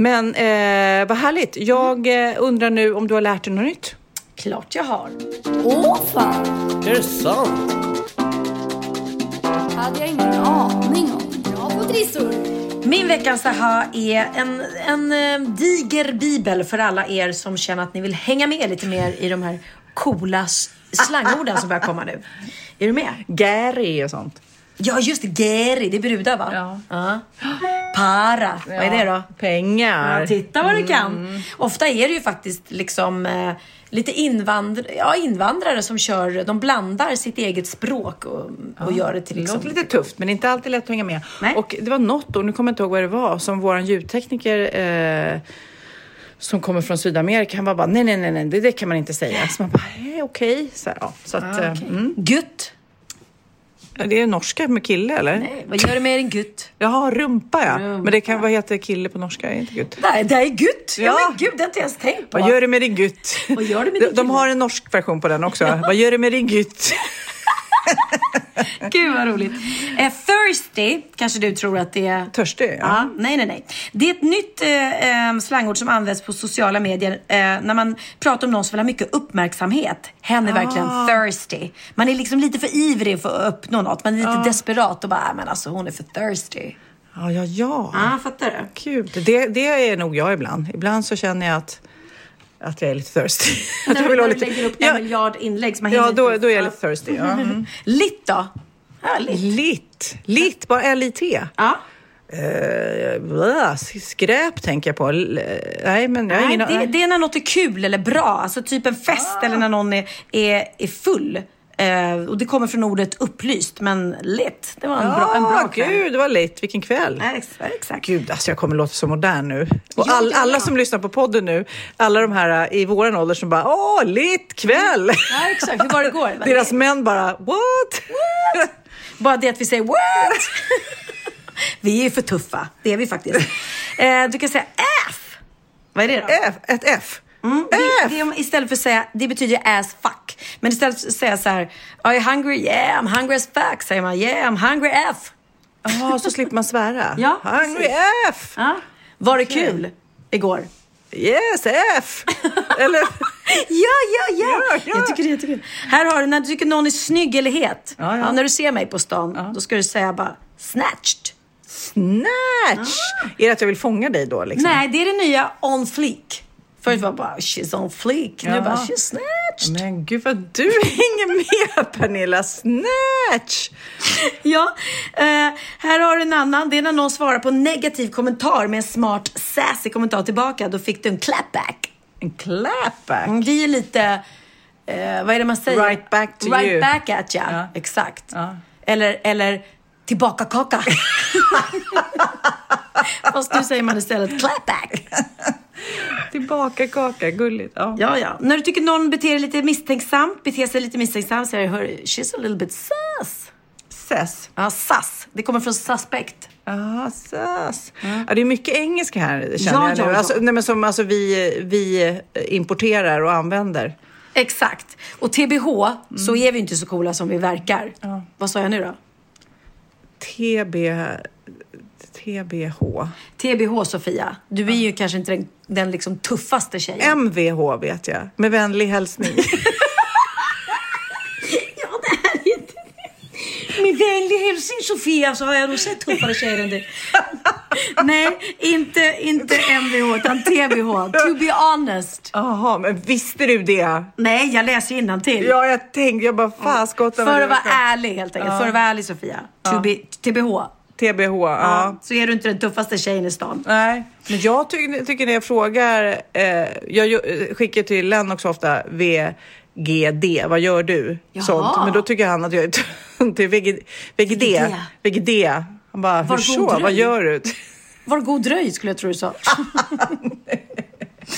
Speaker 2: Men eh, vad härligt. Jag eh, undrar nu om du har lärt dig något nytt?
Speaker 1: Klart jag har.
Speaker 5: Åh fan!
Speaker 6: Är det sant?
Speaker 5: hade jag ingen aning om. Bra på trissor!
Speaker 1: Min veckans aha är en, en eh, diger bibel för alla er som känner att ni vill hänga med lite mer i de här coola slangorden som börjar komma nu. Är du med?
Speaker 2: Gary och sånt.
Speaker 1: Ja, just det. Geri, det är brudar va?
Speaker 2: Ja.
Speaker 1: Para, vad är det då?
Speaker 2: Pengar.
Speaker 1: Ja, titta vad du kan. Ofta är det ju faktiskt liksom eh, lite invandr ja, invandrare som kör, de blandar sitt eget språk och, och gör det till
Speaker 2: Det
Speaker 1: liksom...
Speaker 2: låter lite tufft, men inte alltid lätt att hänga med.
Speaker 1: Nej.
Speaker 2: Och det var något år, nu kommer jag inte ihåg vad det var, som våran ljudtekniker eh, som kommer från Sydamerika, han var bara nej, nej, nej, nej, det, det kan man inte säga. Så man bara, eh, okej. Så, här, ja. så att,
Speaker 1: Ah,
Speaker 2: eh,
Speaker 1: okej.
Speaker 2: mm.
Speaker 1: Gutt.
Speaker 2: Det är norska med kille eller?
Speaker 1: Nej, vad gör du med din gutt?
Speaker 2: Jaha, rumpa ja.
Speaker 1: Rumpa.
Speaker 2: Men det kan, vad heter kille på norska? Är inte gutt?
Speaker 1: Nej, det är gutt. Ja,
Speaker 2: Ja.
Speaker 1: men gud, det har jag inte ens tänkt på.
Speaker 2: Vad gör du med din gutt?
Speaker 1: Vad gör du med
Speaker 2: de,
Speaker 1: din
Speaker 2: de
Speaker 1: kille?
Speaker 2: har en norsk version på den också. Vad gör du med din gutt?
Speaker 1: Gud vad roligt. Eh, thirsty, kanske du tror att det är...
Speaker 2: Törstig?
Speaker 1: Ja, nej, nej, nej. Det är ett nytt eh, eh, slangord som används på sociala medier eh, när man pratar om någon som vill ha mycket uppmärksamhet. Hen är verkligen thirsty. Man är liksom lite för ivrig för att uppnå något. Man är lite desperat och bara, "Ah, men alltså hon är för thirsty.
Speaker 2: Ja, ja, ja.
Speaker 1: Ja, fattar du?
Speaker 2: Kul. Det, det är nog jag ibland. Ibland så känner jag att, att jag är lite thirsty. Att
Speaker 1: När
Speaker 2: jag vill
Speaker 1: du
Speaker 2: ha
Speaker 1: lägger upp en
Speaker 2: ja,
Speaker 1: miljard inlägg som man
Speaker 2: ja då, då är jag lite thirsty. Ja. Mm.
Speaker 1: Litt då? Härligt.
Speaker 2: Lit. Lit, bara L-I-T.
Speaker 1: Ja.
Speaker 2: Uh, skräp tänker jag på. Nej, men jag
Speaker 1: Nej,
Speaker 2: ingen
Speaker 1: det, det är när något är kul eller bra. Alltså typ en fest eller när någon är, är, är full. Eh, och det kommer från ordet upplyst, men lit. Det var en bra, en bra
Speaker 2: Ja,
Speaker 1: kväll.
Speaker 2: gud, det var lit. Vilken kväll.
Speaker 1: Exakt. exakt.
Speaker 2: Gud, alltså jag kommer låta så modern nu. Och
Speaker 1: Ja,
Speaker 2: all,
Speaker 1: är
Speaker 2: alla som lyssnar på podden nu, alla de här äh, i våran ålder som bara åh, lit kväll.
Speaker 1: Ja, exakt. Hur var det igår?
Speaker 2: Deras män bara what?
Speaker 1: Bara det att vi säger what? vi är ju för tuffa. Det är vi faktiskt. Eh, du kan säga F. Vad är det då?
Speaker 2: F, ett F.
Speaker 1: Mm, det, det, istället för att säga, det betyder ass fuck. Men istället för att säga så här, are you hungry? Yeah, I'm hungry as fuck. Säger man, yeah, I'm hungry F.
Speaker 2: Jaha, så slipper man svära.
Speaker 1: Ja,
Speaker 2: Hungry
Speaker 1: precis.
Speaker 2: F.
Speaker 1: Ja. Var det kul igår?
Speaker 2: Yes, F. Eller?
Speaker 1: Ja, ja, ja.
Speaker 2: Ja, ja.
Speaker 1: Jag tycker det är jättekul. Här har du, när du tycker någon är snygg eller het.
Speaker 2: Ja, ja.
Speaker 1: när du ser mig på stan, då ska du säga bara snatched.
Speaker 2: Snatch. Är det att jag vill fånga dig då? Liksom?
Speaker 1: Nej, det är det nya on fleek. Förut var bara she's on fleek. Nu
Speaker 2: Ja.
Speaker 1: bara she's snatched.
Speaker 2: Men gud vad du hänger med Pernilla. Snatch.
Speaker 1: Ja, eh, här har du en annan. Det är när någon svarar på en negativ kommentar med en smart sassy kommentar tillbaka. Då fick du en clapback.
Speaker 2: En clapback.
Speaker 1: Mm, det är lite, eh, vad är det man säger?
Speaker 2: Right back to
Speaker 1: right
Speaker 2: you.
Speaker 1: back at ya.
Speaker 2: Ja.
Speaker 1: Exakt.
Speaker 2: Ja.
Speaker 1: Eller, eller tillbaka kaka. Fast nu säger man istället clapback.
Speaker 2: Tillbaka kaka, gulligt. Ja.
Speaker 1: Ja, ja. När du tycker någon beter sig lite misstänksamt, beter sig lite misstänksamt, säger du, hör, she's a little bit sus.
Speaker 2: Sess.
Speaker 1: Ja, sus. Det kommer från suspect.
Speaker 2: Ja, sess. Ja, det är mycket engelska här känner
Speaker 1: Ja,
Speaker 2: jag nu.
Speaker 1: ja, ja.
Speaker 2: Alltså, nej, men som alltså, vi, vi importerar och använder.
Speaker 1: Exakt. Och TBH, så är vi inte så coola som vi verkar. Vad sa jag nu då?
Speaker 2: TB... TBH.
Speaker 1: TBH Sofia. Du är ju kanske inte den, den liksom tuffaste tjejen.
Speaker 2: MVH vet jag. Med vänlig hälsning.
Speaker 1: Ja, det här är inte... Med vänlig hälsning Sofia så har jag nog sett tuffare tjejer än du. Nej, inte, inte MVH utan TBH. To be honest.
Speaker 2: Jaha, men visste du det?
Speaker 1: Nej, jag läser till.
Speaker 2: Ja, jag tänkte, jag bara faskottar.
Speaker 1: För att vara ärlig helt enkelt. För att vara ärlig Sofia. To be, TBH.
Speaker 2: TBH, ja.
Speaker 1: Ja. Så är du inte den tuffaste tjejen i stan.
Speaker 2: Nej, men jag ty tycker när jag frågar, eh, jag eh, skickar till Lennox ofta VGD, vad gör du?
Speaker 1: Jaha.
Speaker 2: Sånt. Men då tycker han att jag är tunt till VGD. VGD. Han bara,
Speaker 1: Var
Speaker 2: hur så? Vad gör du?
Speaker 1: Var god dröj skulle jag tro du sa.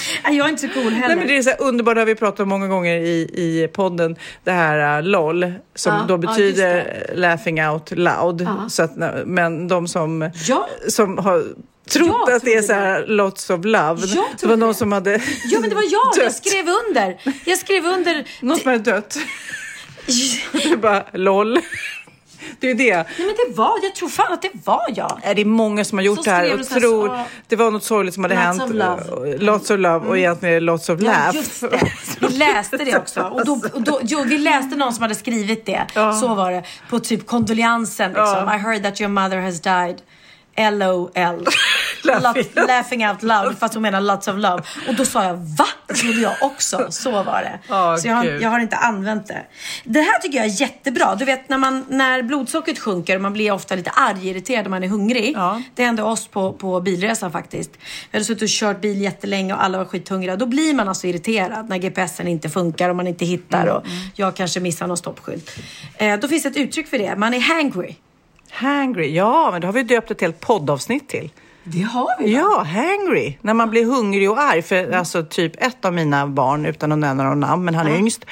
Speaker 1: Jag är inte så cool heller.
Speaker 2: Nej, men det är så underbart, det har vi pratat om många gånger i, i podden, det här uh, LOL, som
Speaker 1: Ja,
Speaker 2: då
Speaker 1: ja,
Speaker 2: betyder eh, laughing out loud.
Speaker 1: Ja.
Speaker 2: Så att, men de som,
Speaker 1: Ja.
Speaker 2: som har trott
Speaker 1: Jag
Speaker 2: att det är så här lots of love,
Speaker 1: Jag
Speaker 2: det var någon
Speaker 1: det.
Speaker 2: som hade
Speaker 1: Ja, men det var jag. Jag
Speaker 2: dött.
Speaker 1: skrev under. Jag skrev under.
Speaker 2: Någon som hade dött. Det är bara LOL. Det är det.
Speaker 1: Nej men det var, jag tror fan att det var jag.
Speaker 2: Nej, Det är många som har gjort
Speaker 1: Så
Speaker 2: det här och tror
Speaker 1: så-
Speaker 2: det var något sorgligt som hade
Speaker 1: Lots
Speaker 2: hänt.
Speaker 1: of love.
Speaker 2: Lots of love och egentligen är det lots of
Speaker 1: Ja,
Speaker 2: laugh.
Speaker 1: just det. Vi läste det också. Och då, och då, jo, vi läste någon som hade skrivit det. Så var det. På typ kondolensen liksom. I heard that your mother has died. LOL.
Speaker 2: Laughing.
Speaker 1: Lot, laughing out loud. Fast hon menar lots of love. Och då sa jag va? Det trodde jag också. Så var det.
Speaker 2: Åh,
Speaker 1: så jag har, jag har inte använt det. Det här tycker jag är jättebra. Du vet när, man, när blodsockret sjunker och man blir ofta lite arg, irriterad och man är hungrig.
Speaker 2: Ja.
Speaker 1: Det hände oss på, på bilresan faktiskt. Vi hade suttit och kört bil jättelänge och alla var skithungriga. Då blir man alltså irriterad när GPSen inte funkar och man inte hittar och jag kanske missar någon stoppskylt. Eh, då finns ett uttryck för det. Man är hangry.
Speaker 2: Hangry, ja men det har vi döpt ett helt poddavsnitt till.
Speaker 1: Det har vi.
Speaker 2: Ja, hangry. När man blir hungrig och arg. För alltså typ ett av mina barn, utan att nämna någon namn, men han är yngst.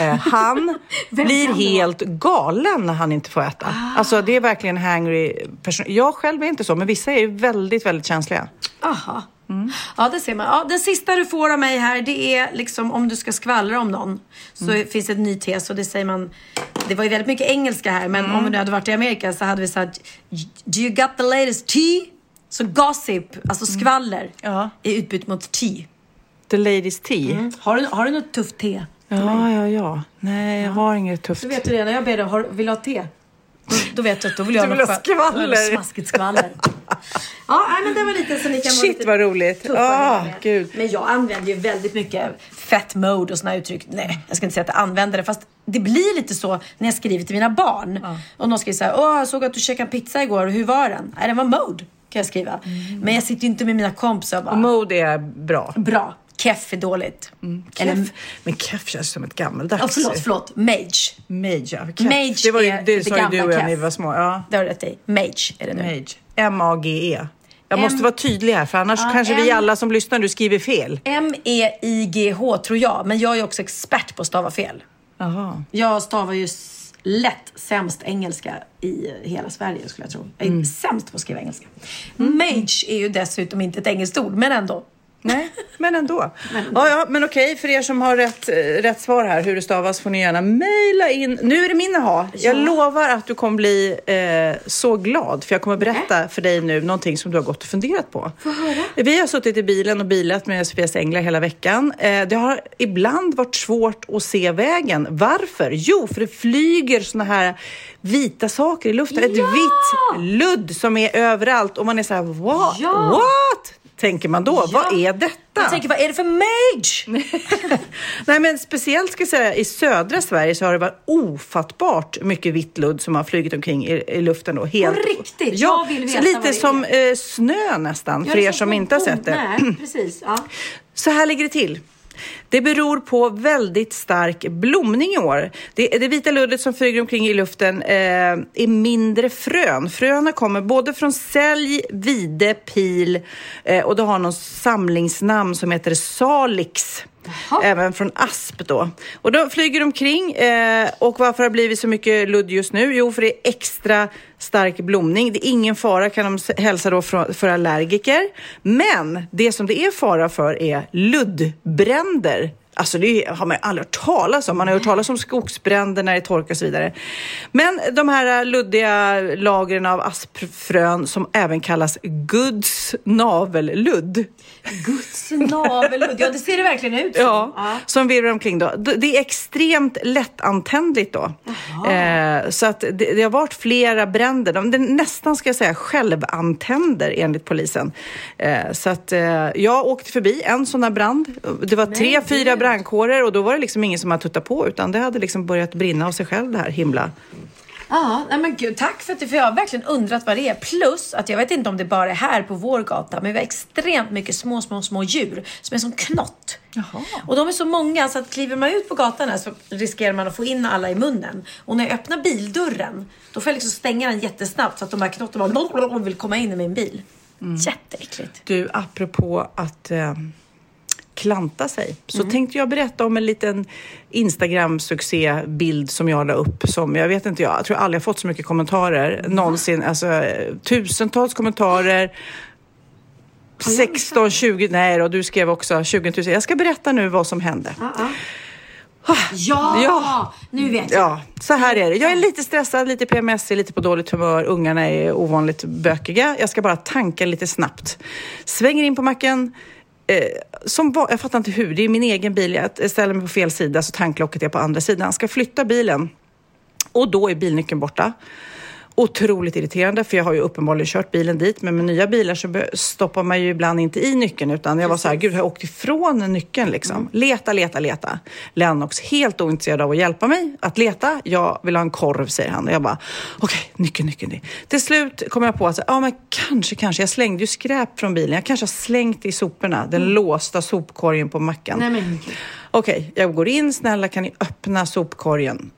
Speaker 2: Eh, han blir helt galen när han inte får äta. Alltså det är verkligen hangry person. Jag själv är inte så, men vissa är ju väldigt, väldigt känsliga.
Speaker 1: Aha. Ja, det ser man. Ja, den sista du får av mig här, det är liksom om du ska skvallra om någon. Så finns ett ny tes och det säger man. Det var ju väldigt mycket engelska här, men om vi nu hade varit i Amerika så hade vi sagt Do you got the latest tea? Så gossip, alltså skvaller,
Speaker 2: Ja.
Speaker 1: är utbytt mot tea.
Speaker 2: The ladies tea.
Speaker 1: Har, du, har du något tufft te?
Speaker 2: Ja, ja, ja. Nej, jag har inget tufft.
Speaker 1: Då vet du det, när jag ber dig, har, vill du ha te? Då, då vet du att då vill jag
Speaker 2: Du vill ha
Speaker 1: skva-
Speaker 2: skvaller.
Speaker 1: Smaskigt skvaller. ja, men det var lite så ni kan vara
Speaker 2: Shit,
Speaker 1: lite
Speaker 2: vad roligt. Ah, gud.
Speaker 1: Men jag använder ju väldigt mycket fett mode och såna uttryck. Nej, jag ska inte säga att jag använder det. Fast det blir lite så när jag skriver till mina barn. Och någon skriver så här, åh jag såg att du käkade pizza igår, hur var den? Nej, den var mode, kan jag skriva. Men jag sitter ju inte med mina kompisar och bara,
Speaker 2: Och mode är bra.
Speaker 1: bra, keff är dåligt. Eller,
Speaker 2: Keff. Men keff känns som ett gammaldags...
Speaker 1: oh, förlåt, förlåt, mage.
Speaker 2: Mage, ja. Keff.
Speaker 1: Mage
Speaker 2: det var ju, det sa ju du och jag när vi var små. Ja.
Speaker 1: Det har du rätt i. Mage är det nu.
Speaker 2: Mage. M-A-G-E. Jag
Speaker 1: M-
Speaker 2: måste vara tydlig här för annars
Speaker 1: Ja,
Speaker 2: kanske vi
Speaker 1: M-
Speaker 2: alla som lyssnar nu skriver fel.
Speaker 1: M-E-I-G-H tror jag, men jag är också expert på att stava fel.
Speaker 2: Jaha.
Speaker 1: Jag stavar ju lätt sämst engelska i hela Sverige skulle jag tro. Jag är
Speaker 2: Mm.
Speaker 1: sämst på att skriva engelska. Mage är ju dessutom inte ett engelskt ord, men ändå.
Speaker 2: Nej, men ändå. Ja, ja, men okej, för er som har rätt, eh, rätt svar här hur det stavas får ni gärna mejla in. Nu är det min aha. Jag lovar att du kommer bli eh, så glad för jag kommer berätta för dig nu någonting som du har gått och funderat på. Vi har suttit i bilen och bilat med Sofias Änglar hela veckan. Eh, det har ibland varit svårt att se vägen. Varför? Jo, för det flyger såna här vita saker i luften. Ett vitt ludd som är överallt och man är så här, what?
Speaker 1: Ja.
Speaker 2: What? Tänker man då. Vad är detta?
Speaker 1: Jag tänker, vad är det för mage?
Speaker 2: Nej, men speciellt ska jag säga i södra Sverige så har det varit ofattbart mycket vitt ludd som har flugit omkring i, i luften då. Helt,
Speaker 1: På riktigt?
Speaker 2: Ja,
Speaker 1: Jag vill veta vad
Speaker 2: lite som eh, snö nästan
Speaker 1: Ja,
Speaker 2: för er som inte har sett det.
Speaker 1: Nej, precis. Ja.
Speaker 2: Så här ligger det till. Det beror på väldigt stark blomning i år. Det, det vita luddet som flyger omkring i luften eh, är mindre frön. Fröna kommer både från sälj, vide, pil eh, och det har någon samlingsnamn som heter salix. Även från asp då. Och då flyger de omkring. Eh, och varför har det blivit så mycket ludd just nu? Jo, för det är extra stark blomning. Det är ingen fara kan de hälsa då för, för allergiker. Men det som det är fara för är luddbränder. Alltså det har man ju aldrig hört talas om. Man har hört talas om skogsbränder när det torkar och så vidare. Men de här luddiga lagren av aspfrön som även kallas Guds navelludd.
Speaker 1: Guds navelludd. Ja, det ser det verkligen ut som.
Speaker 2: Ja, som virvlar omkring då. Det är extremt lättantändligt då. Eh, så att det, det har varit flera bränder. De, det nästan ska jag säga självantänder enligt polisen. Eh, så att eh, jag åkte förbi en sån här brand. Det var tre, fyra brandkårer och då var det liksom ingen som hade tuttat på utan det hade liksom börjat brinna av sig själv det här himla.
Speaker 1: Ja, nej men gud, tack för att du, för jag har verkligen undrat vad det är. Plus att jag vet inte om det bara är här på vår gata, men vi har extremt mycket små, små, små djur som är som knott. Och de är så många så att kliver man ut på gatan här så riskerar man att få in alla i munnen. Och när jag öppnar bildörren, då får jag liksom stänga den jättesnabbt så att de här knotten bara vill komma in i min bil. Jätteäckligt.
Speaker 2: Du, apropå att eh, klanta sig, så tänkte jag berätta om en liten Instagram-succébild som jag la upp. Som, jag vet inte, jag, tror aldrig jag fått så mycket kommentarer någonsin. Alltså, tusentals kommentarer. 16, 20, nej då, du skrev också 20 000. Jag ska berätta nu vad som hände.
Speaker 1: Ja,
Speaker 2: Ja.
Speaker 1: nu vet jag.
Speaker 2: Ja, så här är det. Jag är lite stressad, lite PMS, lite på dåligt humör. Ungarna är ovanligt bökiga. Jag ska bara tanka lite snabbt. Svänger in på macken. Eh, som var, jag fattar inte hur. Det är min egen bil. Jag ställer mig på fel sida så tanklocket är på andra sidan. Ska flytta bilen och då är bilnyckeln borta. Otroligt irriterande för jag har ju uppenbarligen kört bilen dit men med nya bilar så stoppar man ju ibland inte i nyckeln utan jag var så här, gud har jag åkt ifrån nyckeln liksom? Leta, leta, leta. Lennox helt ointresserad av att hjälpa mig att leta. Jag vill ha en korv säger han och jag bara, okej, nyckeln, nyckeln. nyckeln. Till slut kom jag på att, ja men kanske, kanske, jag slängde ju skräp från bilen. Jag kanske har slängt i soporna, den låsta sopkorgen på macken.
Speaker 1: Nej, men.
Speaker 2: Okej, jag går in. Snälla kan ni öppna sopkorgen?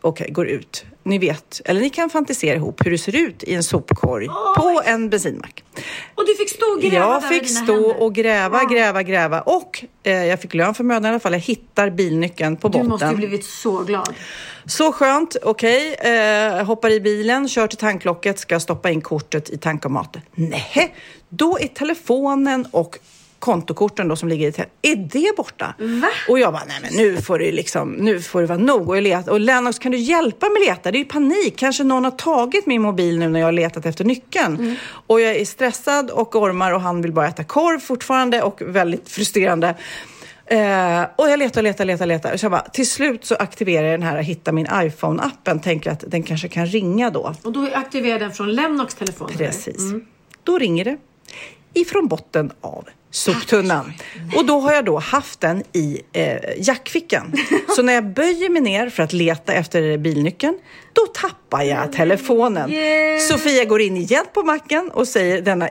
Speaker 2: Okej, går ut. Ni vet, eller ni kan fantisera ihop hur det ser ut i en sopkorg på en bensinmack.
Speaker 1: Och du fick stå och gräva
Speaker 2: Jag fick stå
Speaker 1: händer.
Speaker 2: och gräva, gräva, gräva och eh, jag fick lön för mödan i alla fall. Jag hittar bilnyckeln på
Speaker 1: Du
Speaker 2: botten.
Speaker 1: måste ju blivit så glad.
Speaker 2: Så skönt, okej. Eh, hoppar i bilen, kör till tanklocket, ska stoppa in kortet i tankomaten. Nej, då är telefonen och kontokorten då som ligger i te- är det borta?
Speaker 1: Va?
Speaker 2: Och jag bara, nej men nu får det liksom, nu får det vara nog. Och, leta, och Lennox, kan du hjälpa mig leta? Det är ju panik. Kanske någon har tagit min mobil nu när jag har letat efter nyckeln.
Speaker 1: Mm.
Speaker 2: Och jag är stressad och ormar och han vill bara äta korv fortfarande och väldigt frustrerande. Eh, och jag letar, letar, letar, letar. Så jag bara, till slut så aktiverar jag den här Hitta min iPhone-appen. Tänker att den kanske kan ringa då.
Speaker 1: Och då aktiverade den från Lennox telefon.
Speaker 2: Precis. Då ringer det ifrån botten av soptunnan. Och då har jag då haft den i eh, jackfickan. Så när jag böjer mig ner för att leta efter bilnyckeln, då tappar jag telefonen. Sofia går in igen på macken och säger denna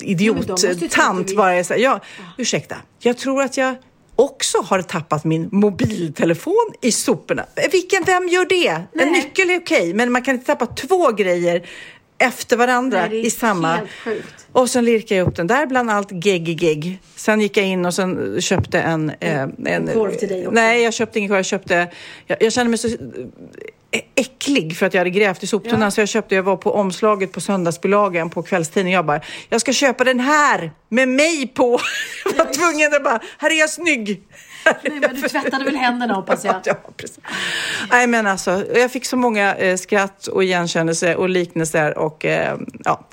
Speaker 2: idiot-tant
Speaker 1: du-
Speaker 2: bara säger, ja, ursäkta, jag tror att jag också har tappat min mobiltelefon i soporna. Vilken, vem gör det? En nyckel är okej, men man kan inte tappa två grejer efter varandra
Speaker 1: Nej,
Speaker 2: i samma... Och sen lirkade jag upp den där bland allt gegg gegg. Sen gick jag in och sen köpte en... eh, en,
Speaker 1: korv till dig också.
Speaker 2: Nej, jag köpte ingen korv. Jag köpte... Jag, jag kände mig så eh, äcklig för att jag hade grävt i soptunnan. Så jag köpte, jag var på omslaget på söndagsbilagan på kvällstidningen. Jag bara, jag ska köpa den här med mig på. Jag var tvungen att bara, här är jag snygg.
Speaker 1: Nej, men du tvättade väl händerna hoppas jag.
Speaker 2: Ja, precis. Nej, men alltså, jag fick så många eh, skratt och igenkännelse och liknelser och eh, ja,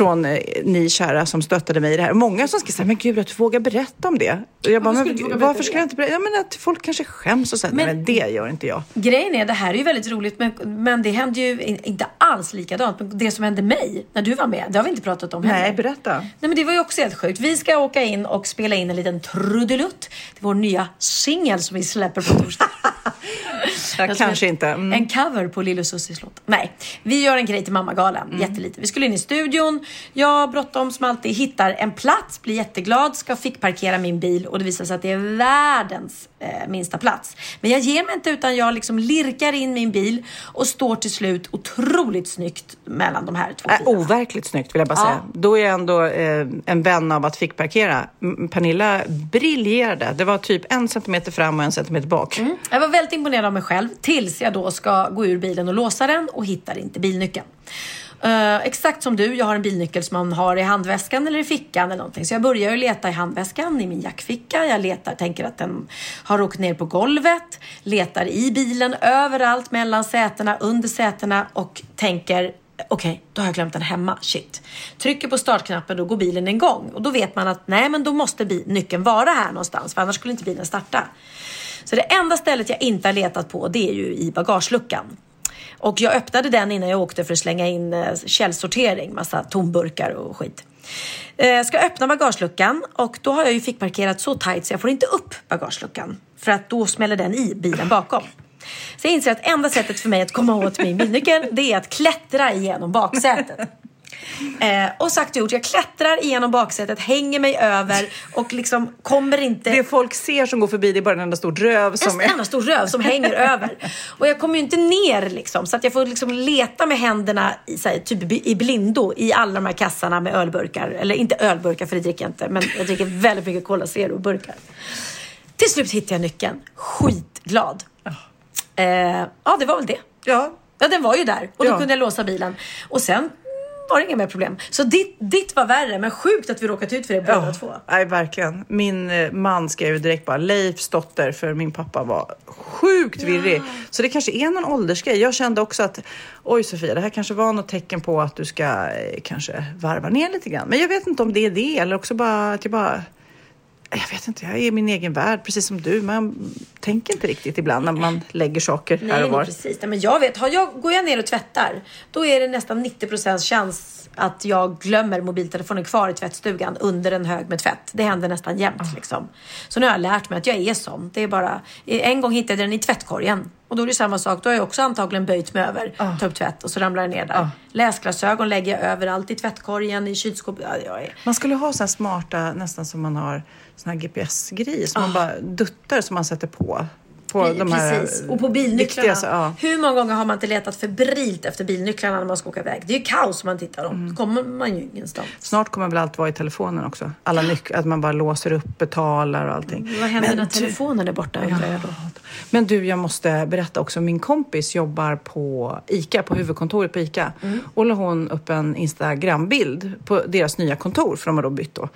Speaker 2: från eh, ni kära som stöttade mig i det här. Många som skrev så här, men gud att du vågar berätta om det. Och jag bara,
Speaker 1: Varför
Speaker 2: men,
Speaker 1: skulle berätta
Speaker 2: varför
Speaker 1: det?
Speaker 2: ska jag inte berätta? Ja, men att folk kanske skäms och säger,
Speaker 1: Men-
Speaker 2: men, men det gör inte jag.
Speaker 1: Grejen är, det här är ju väldigt roligt men, men det hände ju in- inte alls likadant. Men det som hände mig när du var med, det har vi inte pratat om heller.
Speaker 2: Nej, berätta.
Speaker 1: Nej men det var ju också helt sjukt. Vi ska åka in och spela in en liten trudelutt till vår nya singel som vi släpper på torsdag.
Speaker 2: Ja,
Speaker 1: Jag
Speaker 2: kanske inte. Mm.
Speaker 1: En cover på Lille Sussis låt. Nej, vi gör en grej till Mammagalan.
Speaker 2: Mm.
Speaker 1: Jättelite. Vi skulle in i studion. Jag bråttom som alltid hittar en plats, blir jätteglad, ska fickparkera min bil och det visar sig att det är världens eh, minsta plats. Men jag ger mig inte utan jag liksom lirkar in min bil och står till slut otroligt snyggt mellan de här två
Speaker 2: Äh,
Speaker 1: bilarna.
Speaker 2: overkligt snyggt vill jag bara
Speaker 1: Ja.
Speaker 2: säga. Då är jag ändå eh, en vän av att fick parkera. M- Pernilla briljerade. Det var typ en centimeter fram och en centimeter bak.
Speaker 1: Mm. Jag var väldigt imponerad av mig själv tills jag då ska gå ur bilen och låsa den och hittar inte bilnyckeln. Eh, exakt som du, jag har en bilnyckel som man har i handväskan eller i fickan eller någonting. Så jag börjar ju leta i handväskan, i min jackficka. Jag letar, tänker att den har åkt ner på golvet. Letar i bilen, överallt, mellan sätena, under sätena och tänker Okej, då har jag glömt den hemma. Shit. Trycker på startknappen, då går bilen igång. Och då vet man att nej, men då måste nyckeln vara här någonstans. För annars skulle inte bilen starta. Så det enda stället jag inte har letat på det är ju i bagageluckan. Och jag öppnade den innan jag åkte för att slänga in eh, källsortering, massa tomburkar och skit. Jag ska öppna bagageluckan och då har jag ju fickparkerat så tight så jag får inte upp bagageluckan. För att då smäller den i bilen bakom. Så jag inser att enda sättet för mig att komma åt min bilnyckel det är att klättra igenom baksätet. Eh, och sagt och gjort, jag klättrar igenom baksätet, hänger mig över och liksom kommer inte...
Speaker 2: Det folk ser som går förbi det är bara en enda stor röv som
Speaker 1: En
Speaker 2: är...
Speaker 1: enda stor röv som hänger över. Och jag kommer ju inte ner liksom. Så att jag får liksom leta med händerna i, här, typ i blindo i alla de här kassarna med ölburkar. Eller inte ölburkar för det dricker jag inte. Men jag dricker väldigt mycket Cola Zero-burkar. Till slut hittade jag nyckeln. Skitglad. Eh, ja, det var väl det.
Speaker 2: Ja.
Speaker 1: Ja, den var ju där. Och då
Speaker 2: Ja.
Speaker 1: kunde jag låsa bilen. Och sen var det inga mer problem. Så ditt, ditt var värre, men sjukt att vi råkat ut för det båda två.
Speaker 2: Nej, verkligen. Min eh, man skrev direkt bara Leifs dotter för min pappa var sjukt virrig. Så det kanske är någon åldersgrej. Jag kände också att oj Sofia, det här kanske var något tecken på att du ska eh, kanske varva ner lite grann. Men jag vet inte om det är det eller också bara att jag bara jag vet inte, jag är i min egen värld precis som du. Man tänker inte riktigt ibland när man lägger saker här
Speaker 1: Nej,
Speaker 2: och var.
Speaker 1: nej, precis. Nej, men jag vet, har jag, går jag ner och tvättar, då är det nästan 90 procents chans att jag glömmer mobiltelefonen kvar i tvättstugan under en hög med tvätt. Det händer nästan jämt.
Speaker 2: Ah.
Speaker 1: Liksom. Så nu har jag lärt mig att jag är sån. Det är bara, en gång hittade jag den i tvättkorgen. Och då är det samma sak. Då har jag också antagligen böjt mig över,
Speaker 2: Ah.
Speaker 1: ta upp tvätt och så ramlar det ner där. Läsglasögon lägger jag överallt i tvättkorgen, i kylskåpet. Ja, är...
Speaker 2: Man skulle ha så smarta, nästan som man har såna här GPS-grejer som man bara duttar som man sätter på. På de här
Speaker 1: Precis. Och på bilnycklarna.
Speaker 2: ja.
Speaker 1: Hur många gånger har man inte letat febrilt efter bilnycklarna när man ska åka iväg? Det är ju kaos om man tittar dem.
Speaker 2: Mm.
Speaker 1: Kommer man ju ingenstans.
Speaker 2: Snart kommer väl allt vara i telefonen också. Alla nycklar, att man bara låser upp, betalar och allting.
Speaker 1: Vad händer
Speaker 2: Men
Speaker 1: när
Speaker 2: du-
Speaker 1: telefonen är borta undrar jag då?
Speaker 2: Men du, jag måste berätta också. Min kompis jobbar på ICA, på huvudkontoret på ICA. Och la hon upp en Instagram-bild på deras nya kontor, för de har då bytt då.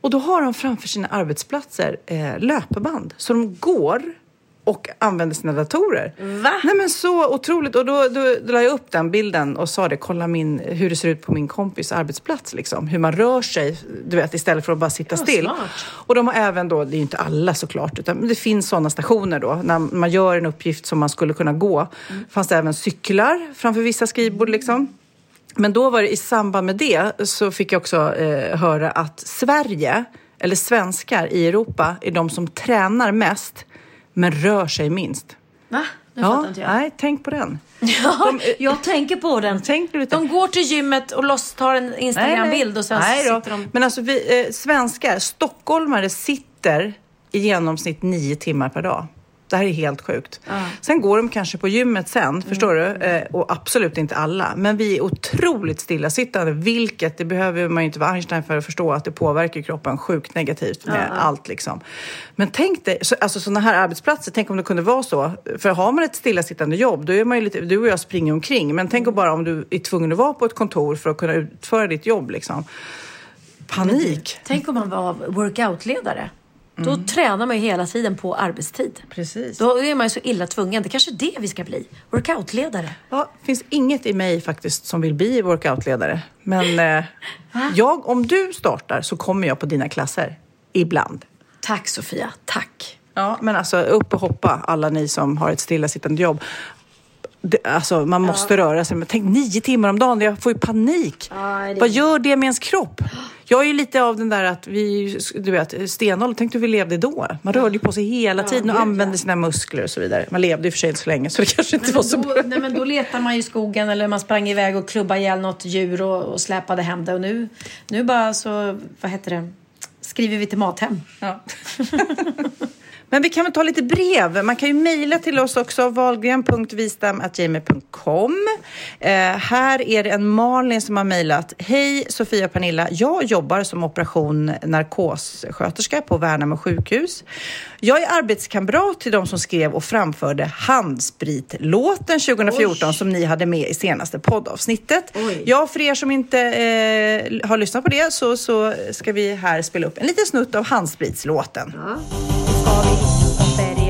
Speaker 2: Och då har de framför sina arbetsplatser eh, löpband. Så de går och använder sina datorer.
Speaker 1: Va?
Speaker 2: Nej men så otroligt. Och då, då, då la jag upp den bilden och sa det, kolla min, hur det ser ut på min kompis arbetsplats. Liksom. Hur man rör sig, du vet, istället för att bara sitta
Speaker 1: Ja,
Speaker 2: still.
Speaker 1: smart.
Speaker 2: Och de har även då, det är ju inte alla såklart, utan det finns sådana stationer då. När man gör en uppgift som man skulle kunna gå. fanns det även cyklar framför vissa skrivbord liksom. Men då var det i samband med det så fick jag också eh, höra att Sverige, eller svenskar i Europa, är de som tränar mest men rör sig minst.
Speaker 1: Va? Nu
Speaker 2: Ja,
Speaker 1: fattar inte jag.
Speaker 2: nej, tänk på den.
Speaker 1: Ja, jag tänker på den.
Speaker 2: Tänk lite.
Speaker 1: De går till gymmet och loss, tar en Instagram-bild och sen
Speaker 2: Nej
Speaker 1: så sitter de...
Speaker 2: Men alltså vi eh, svenskar, stockholmare sitter i genomsnitt nio timmar per dag. Det här är helt sjukt. Sen går de kanske på gymmet sen, förstår du? Eh, och absolut inte alla. Men vi är otroligt stillasittande, vilket, det behöver man ju inte vara Einstein för att förstå, att det påverkar kroppen sjukt negativt med allt liksom. Men tänk dig, så, alltså sådana här arbetsplatser, tänk om det kunde vara så. För har man ett stillasittande jobb, då är man ju lite, du och jag springer omkring. Men tänk bara om du är tvungen att vara på ett kontor för att kunna utföra ditt jobb liksom. Panik.
Speaker 1: Tänk om man var workoutledare. Då tränar man ju hela tiden på arbetstid.
Speaker 2: Precis.
Speaker 1: Då är man ju så illa tvungen. Det kanske är det vi ska bli. Workoutledare.
Speaker 2: Ja, det finns inget i mig faktiskt som vill bli workoutledare. Men eh, jag, om du startar så kommer jag på dina klasser. Ibland.
Speaker 1: Tack Sofia, tack.
Speaker 2: Ja, men alltså upp och hoppa alla ni som har ett stillasittande jobb. Det, alltså man måste röra sig. Men tänk nio timmar om dagen, jag får ju panik.
Speaker 1: Ja, det-
Speaker 2: Vad gör det med ens kropp? Jag är ju lite av den där att vi, du vet, stenålder, tänk hur vi levde då. Man rörde ju på sig hela tiden och använde sina muskler och så vidare. Man levde ju för sig inte så länge så det kanske inte var så
Speaker 1: Då,
Speaker 2: bra.
Speaker 1: nej, men då letar man ju i skogen eller man sprang iväg och klubbade ihjäl något djur och, och släpade hem det. Och nu, nu bara så, vad heter det, skriver vi till Mathem.
Speaker 2: Ja. Men vi kan väl ta lite brev. Man kan ju mejla till oss också, valgren.vistam.gmail.com. Eh, här är det en Malin som har mejlat. Hej Sofia och Pernilla. Jag jobbar som operation narkossköterska på Värnamo sjukhus. Jag är arbetskamrat till de som skrev och framförde handspritlåten 2014 som ni hade med i senaste poddavsnittet.
Speaker 1: Oj.
Speaker 2: Ja, för er som inte eh, har lyssnat på det så, så ska vi här spela upp en liten snutt av handspritslåten.
Speaker 6: vi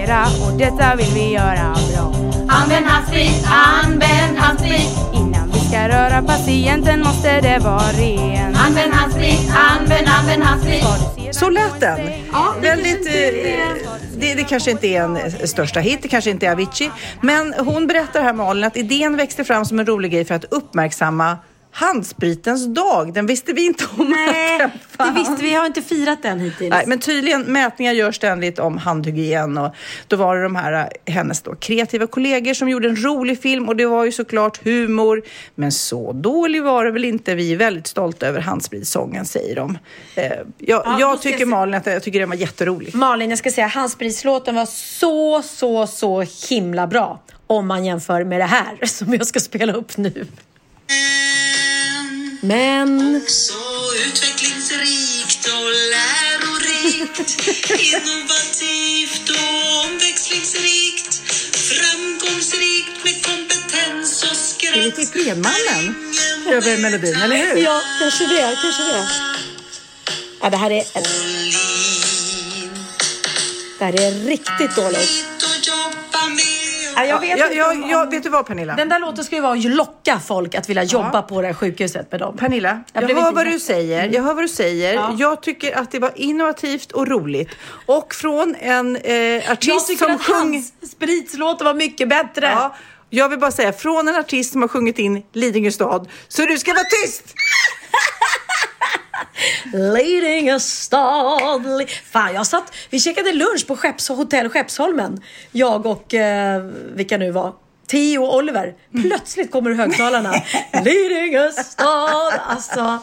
Speaker 6: operera och detta vill vi göra bra. Använd handsprit, använd handsprit. Innan vi ska röra patienten måste det vara ren. Använd handsprit, använd, använd handsprit.
Speaker 2: Så lät den. Väldigt, eh, det, det kanske inte är en eh, största hit, det kanske inte är Avicii. Men hon berättar här Malin att idén växte fram som en rolig grej för att uppmärksamma handspritens dag. Den visste vi inte om
Speaker 1: Nej, det visste vi. Vi har inte firat den hittills.
Speaker 2: Nej, men tydligen, mätningar görs ständigt om handhygien och då var det de här, eh, hennes då, kreativa kollegor som gjorde en rolig film och det var ju såklart humor. Men så dålig var det väl inte. Vi är väldigt stolta över handspritssången, säger de. Eh, jag
Speaker 1: Ja,
Speaker 2: jag
Speaker 1: jag
Speaker 2: tycker
Speaker 1: se-
Speaker 2: Malin att jag tycker den var jätterolig.
Speaker 1: Malin, jag ska säga handspritslåten var så, så, så himla bra. Om man jämför med det här som jag ska spela upp nu. Men...
Speaker 7: Så utvecklingsrikt och lärorikt Innovativt och omväxlingsrikt Framgångsrikt med kompetens och
Speaker 2: Är det
Speaker 7: skratt
Speaker 2: till Fredmannen?
Speaker 7: Ingen
Speaker 2: över melodin, eller hur?
Speaker 1: Ja, kanske det. Kanske det. Ja, det här är... Det här är riktigt dåligt. Ja, jag vet
Speaker 2: ja,
Speaker 1: inte
Speaker 2: ja,
Speaker 1: om-
Speaker 2: ja, vet du vad Pernilla?
Speaker 1: Den där låten ska ju vara att locka folk att vilja jobba på det här sjukhuset med dem.
Speaker 2: Pernilla, jag,
Speaker 1: blev
Speaker 2: hör vad du säger. Jag hör vad du säger.
Speaker 1: Ja.
Speaker 2: Jag tycker att det var innovativt och roligt. Och från en eh,
Speaker 1: Jag
Speaker 2: artist som sjöng...
Speaker 1: hans spritslåt var mycket bättre.
Speaker 2: Ja, jag vill bara säga, från en artist som har sjungit in Lidingö stad, så du ska vara tyst!
Speaker 1: Lidingö stad. li- Fan, jag satt, vi käkade lunch på Skepps, hotell Skeppsholmen. Jag och, eh, vilka nu var, Theo och Oliver. Plötsligt kommer högtalarna. Lidingö stad. Alltså,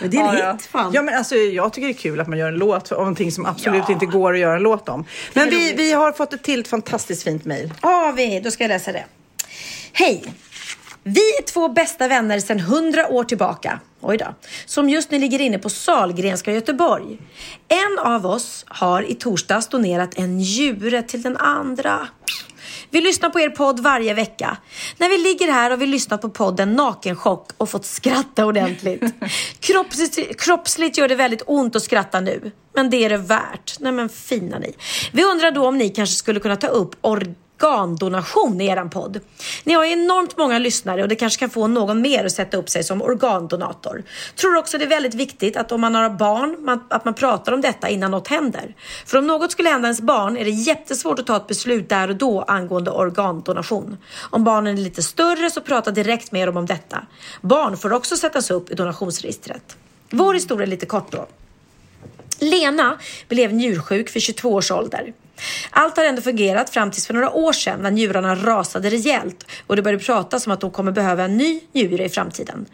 Speaker 1: men det är en
Speaker 2: Ja,
Speaker 1: hit fan.
Speaker 2: Ja, men alltså, jag tycker det är kul att man gör en låt om någonting som absolut
Speaker 1: Ja.
Speaker 2: inte går att göra en låt om. Men vi,
Speaker 1: roligt.
Speaker 2: vi har fått ett till fantastiskt fint mejl.
Speaker 1: Har vi? Då ska jag läsa det. Hej! Vi är två bästa vänner sedan 100 år tillbaka. Oj då. Som just nu ligger inne på Salgrenska i Göteborg. En av oss har i torsdags donerat en njure till den andra. Vi lyssnar på er podd varje vecka. När vi ligger här har vi lyssnat på podden Nakenchock och fått skratta ordentligt. Kroppsligt, kroppsligt gör det väldigt ont att skratta nu. Men det är det värt. Nej men fina ni. Vi undrar då om ni kanske skulle kunna ta upp organdonation i eran podd. Ni har enormt många lyssnare och det kanske kan få någon mer att sätta upp sig som organdonator. Tror också det är väldigt viktigt att om man har barn, man, att man pratar om detta innan något händer. För om något skulle hända ens barn är det jättesvårt att ta ett beslut där och då angående organdonation. Om barnen är lite större så prata direkt med dem om detta. Barn får också sättas upp i donationsregistret. Vår historia är lite kort då. Lena blev njursjuk vid 22 års ålder. Allt har ändå fungerat fram tills för några år sedan när njurarna rasade rejält och det började pratas om att de kommer behöva en ny njure i framtiden.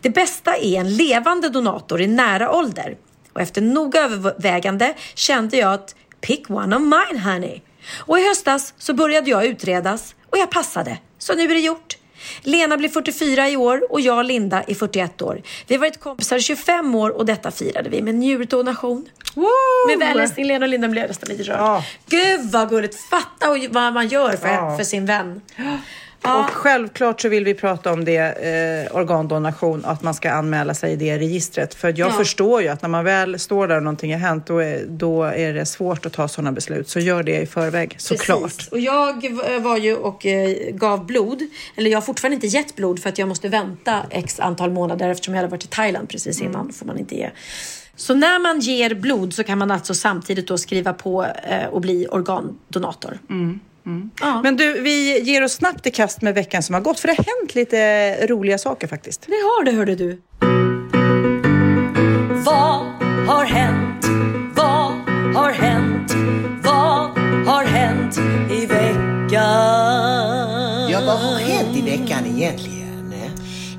Speaker 1: Det bästa är en levande donator i nära ålder. Och efter noga övervägande kände jag att pick one of mine honey. Och i höstas så började jag utredas och jag passade. Så nu är det gjort. Lena blir 44 i år och jag, Linda, är 41 år. Vi har varit kompisar i 25 år och detta firade vi med njurdonation. Med välhälsning Lena och Linda blev jag nästan lite rörd.
Speaker 2: Ja.
Speaker 1: Gud vad gulligt! Fatta vad man gör för,
Speaker 2: Ja.
Speaker 1: för sin vän.
Speaker 2: Och självklart så vill vi prata om det, eh, organdonation, att man ska anmäla sig i det registret. För jag
Speaker 1: Ja.
Speaker 2: förstår ju att när man väl står där och någonting har hänt, då är, då är det svårt att ta sådana beslut. Så gör det i förväg, såklart.
Speaker 1: Och jag v- var ju och eh, gav blod. Eller jag har fortfarande inte gett blod för att jag måste vänta x antal månader eftersom jag hade varit i Thailand precis
Speaker 2: Mm.
Speaker 1: innan. får man inte ge. Så när man ger blod så kan man alltså samtidigt då skriva på eh, och bli organdonator. Ja.
Speaker 2: Men du, vi ger oss snabbt i kast med veckan som har gått, för det har hänt lite roliga saker faktiskt.
Speaker 1: Det har det hörde du. Vad har hänt? Vad har hänt?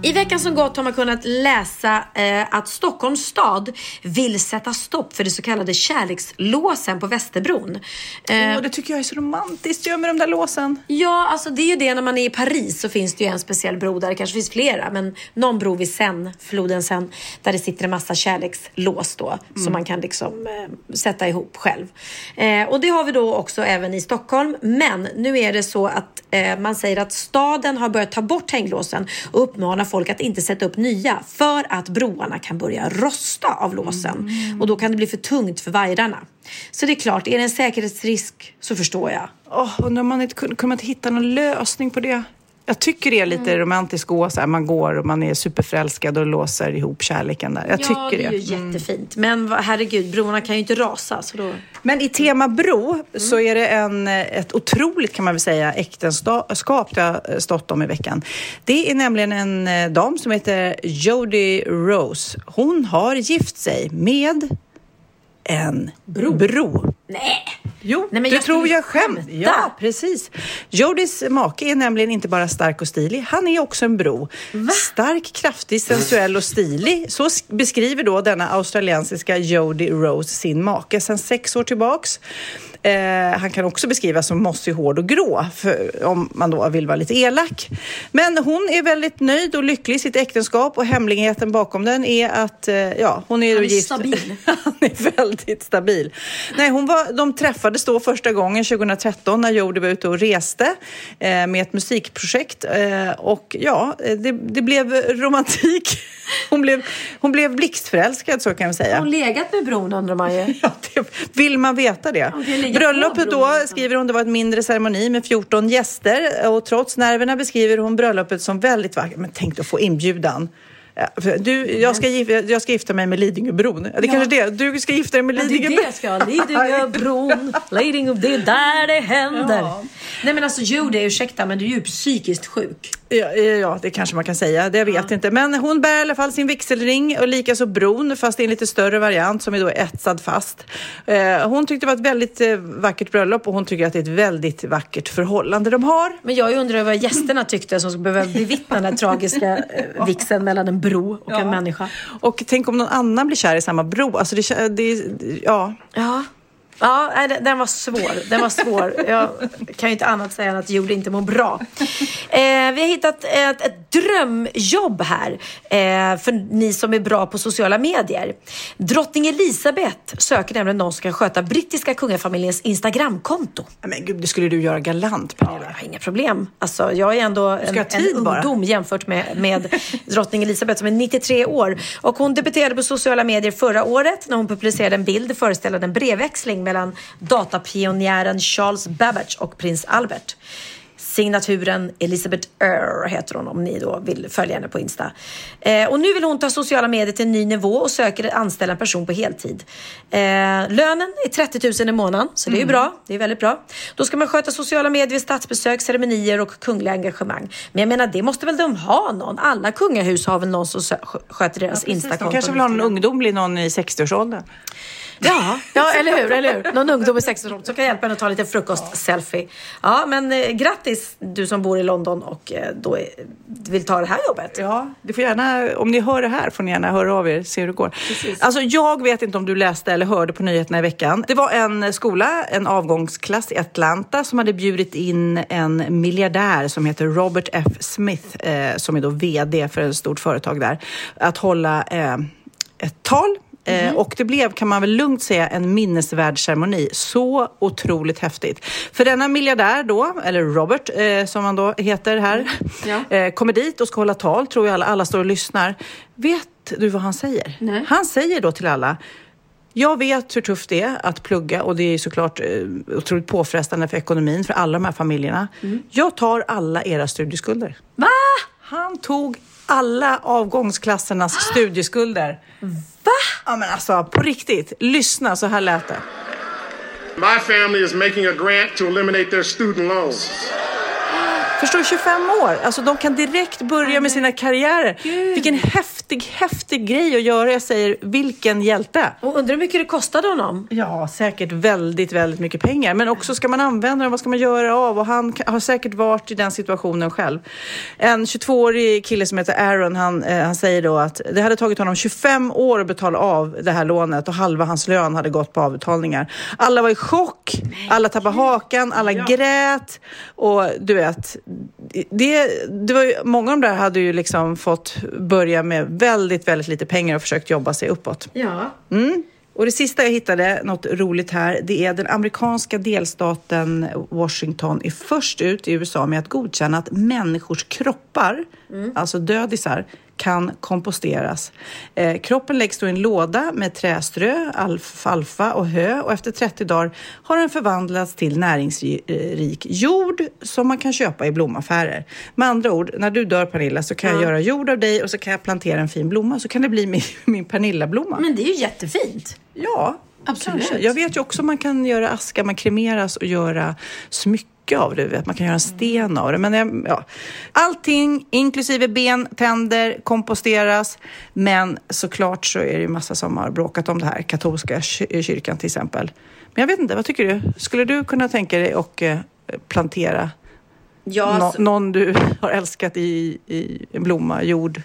Speaker 1: I veckan som gått har man kunnat läsa eh, att Stockholms stad vill sätta stopp för det så kallade kärlekslåsen på Västerbron. Eh,
Speaker 2: Åh, det tycker jag är så romantiskt, gör med de där låsen.
Speaker 1: Ja, alltså det är ju det när man är i Paris så finns det ju en speciell bro där. Det kanske finns flera, men någon bro vid Seine, floden Seine, där det sitter en massa kärlekslås då som man kan liksom eh, sätta ihop själv. Eh, och det har vi då också även i Stockholm. Men nu är det så att eh, man säger att staden har börjat ta bort hänglåsen och uppmanar folk att inte sätta upp nya för att broarna kan börja rosta av låsen och då kan det bli för tungt för vajrarna. Så det är klart, är det en säkerhetsrisk så förstår jag.
Speaker 2: Oh, undrar om man inte kunde, kunde man inte hitta någon lösning på det? Jag tycker det är lite
Speaker 1: Mm.
Speaker 2: romantiskt att gå så här, man går och man är superförälskad och låser ihop kärleken där. Jag
Speaker 1: ja,
Speaker 2: tycker
Speaker 1: det är ju
Speaker 2: Mm.
Speaker 1: jättefint. Men herregud, broarna kan ju inte rasa. Så då...
Speaker 2: Men i tema bro så är det en, ett otroligt kan man väl säga äktenskap det har stått om i veckan. Det är nämligen en eh, dam som heter Jodie Rose. Hon har gift sig med en bro. bro.
Speaker 1: Nej!
Speaker 2: Jo,
Speaker 1: Nej, men
Speaker 2: du
Speaker 1: jag
Speaker 2: tror jag skämt.
Speaker 1: skämta.
Speaker 2: Ja, precis. Jodis make är nämligen inte bara stark och stilig, han är också en bro. Stark, kraftig, sensuell och stilig. Så beskriver då denna australiensiska Jodie Rose sin make sedan sex år tillbaks. Eh, han kan också beskrivas som mossig, hård och grå, för, om man då vill vara lite elak. Men hon är väldigt nöjd och lycklig i sitt äktenskap och hemligheten bakom den är att eh, ja, hon är,
Speaker 1: Han är
Speaker 2: gift.
Speaker 1: stabil.
Speaker 2: han är väldigt stabil. Nej, hon var de träffades då första gången 2013 när Jody var ute och reste eh, med ett musikprojekt. Eh, och ja, det, det blev romantik. Hon blev, hon blev blixtförälskad så kan vi säga.
Speaker 1: Har hon legat med bron undrar man ju.
Speaker 2: Ja, det, vill man veta det?
Speaker 1: på
Speaker 2: Bröllopet då skriver hon det var ett mindre ceremoni med 14 gäster och trots nerverna beskriver hon bröllopet som väldigt vackert. Men tänk att få inbjudan. Ja, Du, jag, ska gifta, jag ska gifta mig med Lidingöbron. Ja, det är kanske är det. Du ska gifta dig med
Speaker 1: Ja, det
Speaker 2: Lidingöbron.
Speaker 1: ska. Lidingöbron, Lidingö, det är där det händer.
Speaker 2: Ja.
Speaker 1: Nej men alltså Judy, ursäkta men du är ju psykiskt sjuk.
Speaker 2: Ja, ja, det kanske man kan säga. Det jag vet inte. Men hon bär i alla fall sin vigselring och likaså bron, fast i en lite större variant som är då etsad fast. Eh, hon tyckte det var ett väldigt eh, vackert bröllop och hon tycker att det är ett väldigt vackert förhållande de har.
Speaker 1: Men jag undrar vad gästerna tyckte som skulle behöva bevittna den här tragiska eh, vigseln mellan en bro och en människa.
Speaker 2: Och tänk om någon annan blir kär i samma bro. Alltså det, det, ja.
Speaker 1: Ja. Ja, nej, den- var svår. Den var svår. Jag kan ju inte annat säga än att Judy inte mår bra. Eh, vi har hittat ett, ett drömjobb här eh, för ni som är bra på sociala medier. Drottning Elizabeth söker nämligen någon som kan sköta brittiska kungafamiljens Instagramkonto.
Speaker 2: Men gud, det skulle du göra galant,
Speaker 1: Ja, jag har inga problem. Alltså, jag är ändå en, en
Speaker 2: bara.
Speaker 1: ungdom jämfört med, med drottning Elizabeth som är 93 år. Och hon debuterade på sociala medier förra året när hon publicerade en bild föreställande en brevväxling mellan datapionjären Charles Babbage och prins Albert. Signaturen Elizabeth Earl heter hon om ni då vill följa henne på Insta. Eh, och nu vill hon ta sociala medier till en ny nivå och söker anställa en person på heltid. Eh, lönen är 30 000 i månaden, så det är ju bra. Det är väldigt bra. Då ska man sköta sociala medier vid statsbesök, ceremonier och kungliga engagemang. Men jag menar, det måste väl de ha någon? Alla kungahus har väl någon som sköter deras
Speaker 2: De
Speaker 1: Instakonton.
Speaker 2: kanske vill ha någon ungdomlig, någon i 60-årsåldern.
Speaker 1: Ja, ja eller hur, eller hur? Någon ungdom i 16 år som kan hjälpa henne att ta lite frukost-selfie. Ja, men eh, grattis du som bor i London och eh, då är, vill ta det här jobbet.
Speaker 2: Ja, det får gärna, om ni hör det här får ni gärna höra av er, se hur det går. Alltså, jag vet inte om du läste eller hörde på nyheterna i veckan. Det var en skola, en avgångsklass i Atlanta som hade bjudit in en miljardär som heter Robert F. Smith, eh, som är då VD för ett stort företag där, att hålla eh, ett tal Eh, och det blev, kan man väl lugnt säga, en minnesvärd ceremoni. Så otroligt häftigt. För denna miljardär då, eller Robert eh, som han då heter här, eh, kommer dit och ska hålla tal, tror jag alla, alla står och lyssnar. Vet du vad han säger?
Speaker 1: Nej.
Speaker 2: Han säger då till alla, jag vet hur tufft det är att plugga och det är såklart eh, otroligt påfrestande för ekonomin för alla de här familjerna. Jag tar alla era studieskulder.
Speaker 1: Va?
Speaker 2: Han tog alla avgångsklassernas studieskulder. Va? Ja men alltså på riktigt, lyssna så här lät det.
Speaker 8: My family is making a grant to eliminate their student loans.
Speaker 2: Förstår du, 25 år. Alltså de kan direkt börja med sina karriärer. Vilken häftig, häftig grej att göra. Jag säger, vilken hjälte.
Speaker 1: Och undrar hur mycket det kostade honom?
Speaker 2: Ja, säkert väldigt, väldigt mycket pengar. Men också ska man använda dem, vad ska man göra av? Och han har säkert varit i den situationen själv. En 22-årig kille som heter Aaron, han, eh, han säger då att det hade tagit honom 25 år att betala av det här lånet och halva hans lön hade gått på avbetalningar. Alla var i chock, alla tappade hakan, alla grät och du vet, det, det var ju, många av de där hade ju liksom fått börja med väldigt, väldigt lite pengar och försökt jobba sig uppåt.
Speaker 1: Ja.
Speaker 2: Mm. Och det sista jag hittade, något roligt här, det är den amerikanska delstaten Washington är först ut i USA med att godkänna att människors kroppar, alltså dödisar, kan komposteras. Eh, kroppen läggs då i en låda med träströ, alfalfa och hö och efter 30 dagar har den förvandlats till näringsrik jord som man kan köpa i blomaffärer. Med andra ord, när du dör Pernilla så kan jag
Speaker 1: Ja.
Speaker 2: göra jord av dig och så kan jag plantera en fin blomma så kan det bli min, min Pernilla-blomma.
Speaker 1: Men det är ju jättefint.
Speaker 2: Ja,
Speaker 1: Absolut.
Speaker 2: kanske. Jag vet ju också man kan göra aska, man kremeras och göra smycke av det. Vet. Man kan göra en sten av det. Men jag- ja. Allting, inklusive ben, tänder, komposteras. Men såklart så är det ju massa som har bråkat om det här. Katolska ky- kyrkan till exempel. Men jag vet inte, vad tycker du? Skulle du kunna tänka dig att eh, plantera
Speaker 1: Ja,
Speaker 2: nå-
Speaker 1: alltså-
Speaker 2: någon du har älskat i, i blomma, jord?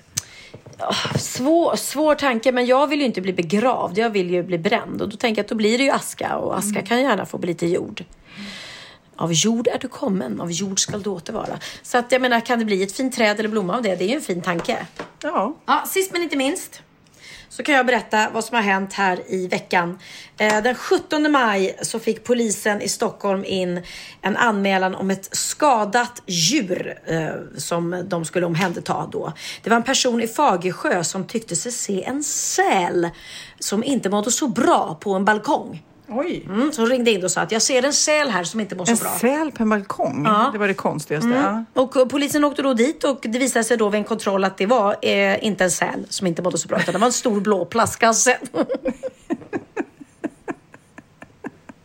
Speaker 1: Svår, svår tanke, men jag vill ju inte bli begravd. Jag vill ju bli bränd. Och då tänker jag att då blir det ju aska. Och aska kan gärna få bli lite jord. Av jord är du kommen, av jord skall du återvara. Så att jag menar, kan det bli ett fint träd eller blomma av det? Det är ju en fin tanke.
Speaker 2: Ja.
Speaker 1: Ja, sist men inte minst. så kan jag berätta vad som har hänt här i veckan. Eh, den 17 maj så fick polisen i Stockholm in en anmälan om ett skadat djur eh, som de skulle omhänderta då. Det var en person i Fagersjö som tyckte sig se en säl som inte mådde så bra på en balkong.
Speaker 2: Oj.
Speaker 1: Mm, så hon ringde in och sa att jag ser en säl här som inte mår så
Speaker 2: En
Speaker 1: bra.
Speaker 2: säl på en balkong?
Speaker 1: Ja.
Speaker 2: Det var det konstigaste.
Speaker 1: Mm.
Speaker 2: Ja.
Speaker 1: Och eh, polisen åkte då dit och det visade sig då vid en kontroll att det var eh, inte en säl som inte mådde så bra utan det var en stor blå plastkasse.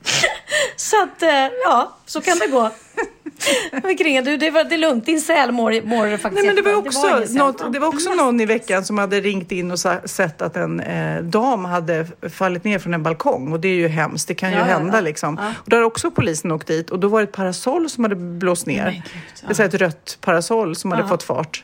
Speaker 1: så att, eh, ja, så kan det gå. Men Kring, du, det, var, det är lugnt, din säl mår, mår faktiskt
Speaker 2: Nej, men det var också,
Speaker 1: ingen säl.
Speaker 2: något, det var också någon i veckan som hade ringt in och sett att en eh, dam hade fallit ner från en balkong och det är ju hemskt, det kan ju
Speaker 1: Ja, ja,
Speaker 2: hända
Speaker 1: ja.
Speaker 2: liksom.
Speaker 1: Ja.
Speaker 2: Och då har också polisen åkt dit och då var det ett parasoll som hade blåst ner.
Speaker 1: Men gud,
Speaker 2: Det säga ett rött parasoll som hade fått fart.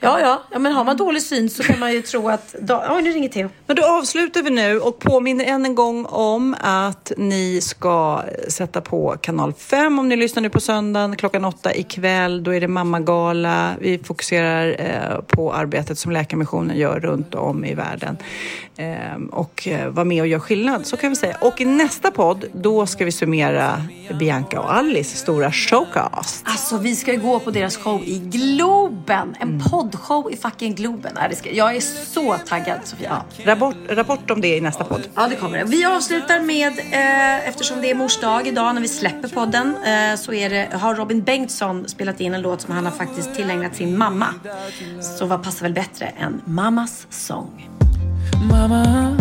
Speaker 1: Ja, ja, ja, men har man dålig syn så kan man ju tro att... Oj, nu ringer Theo.
Speaker 2: Men då avslutar vi nu och påminner än en gång om att ni ska sätta på kanal 5 om ni lyssnar nu på söndagen klockan åtta ikväll. Då är det mammagala. Vi fokuserar eh, på arbetet som Läkarmissionen gör runt om i världen. Eh, och eh, var med och gör skillnad, så kan vi säga. Och i nästa podd, då ska vi summera Bianca och Alice stora showcast.
Speaker 1: Alltså vi ska ju gå på deras show i Globen. En
Speaker 2: Mm.
Speaker 1: Poddshow i fucking Globen. Jag är så taggad Sofia.
Speaker 2: Rapport, rapport om det i nästa podd.
Speaker 1: Ja, det kommer det. Vi avslutar med, eh, eftersom det är mors dag idag när vi släpper podden, eh, så är det, har Robin Bengtsson spelat in en låt som han har faktiskt tillägnat sin mamma. Så vad passar väl bättre än mammas sång?
Speaker 9: Mama,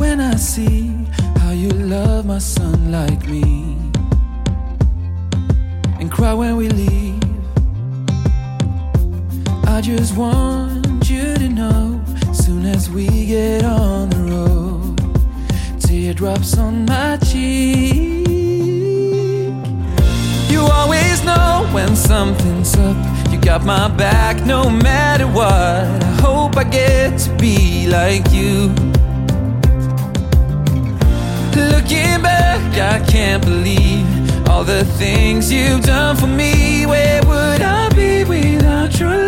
Speaker 9: when I see how you love my son like me and cry when we leave, I just want you to know soon as we get on the road, teardrops on my cheek. You always know when something's up. You got my back no matter what. I hope I get to be like you. Looking back, I can't believe all the things you've done for me. Where would I be without your love?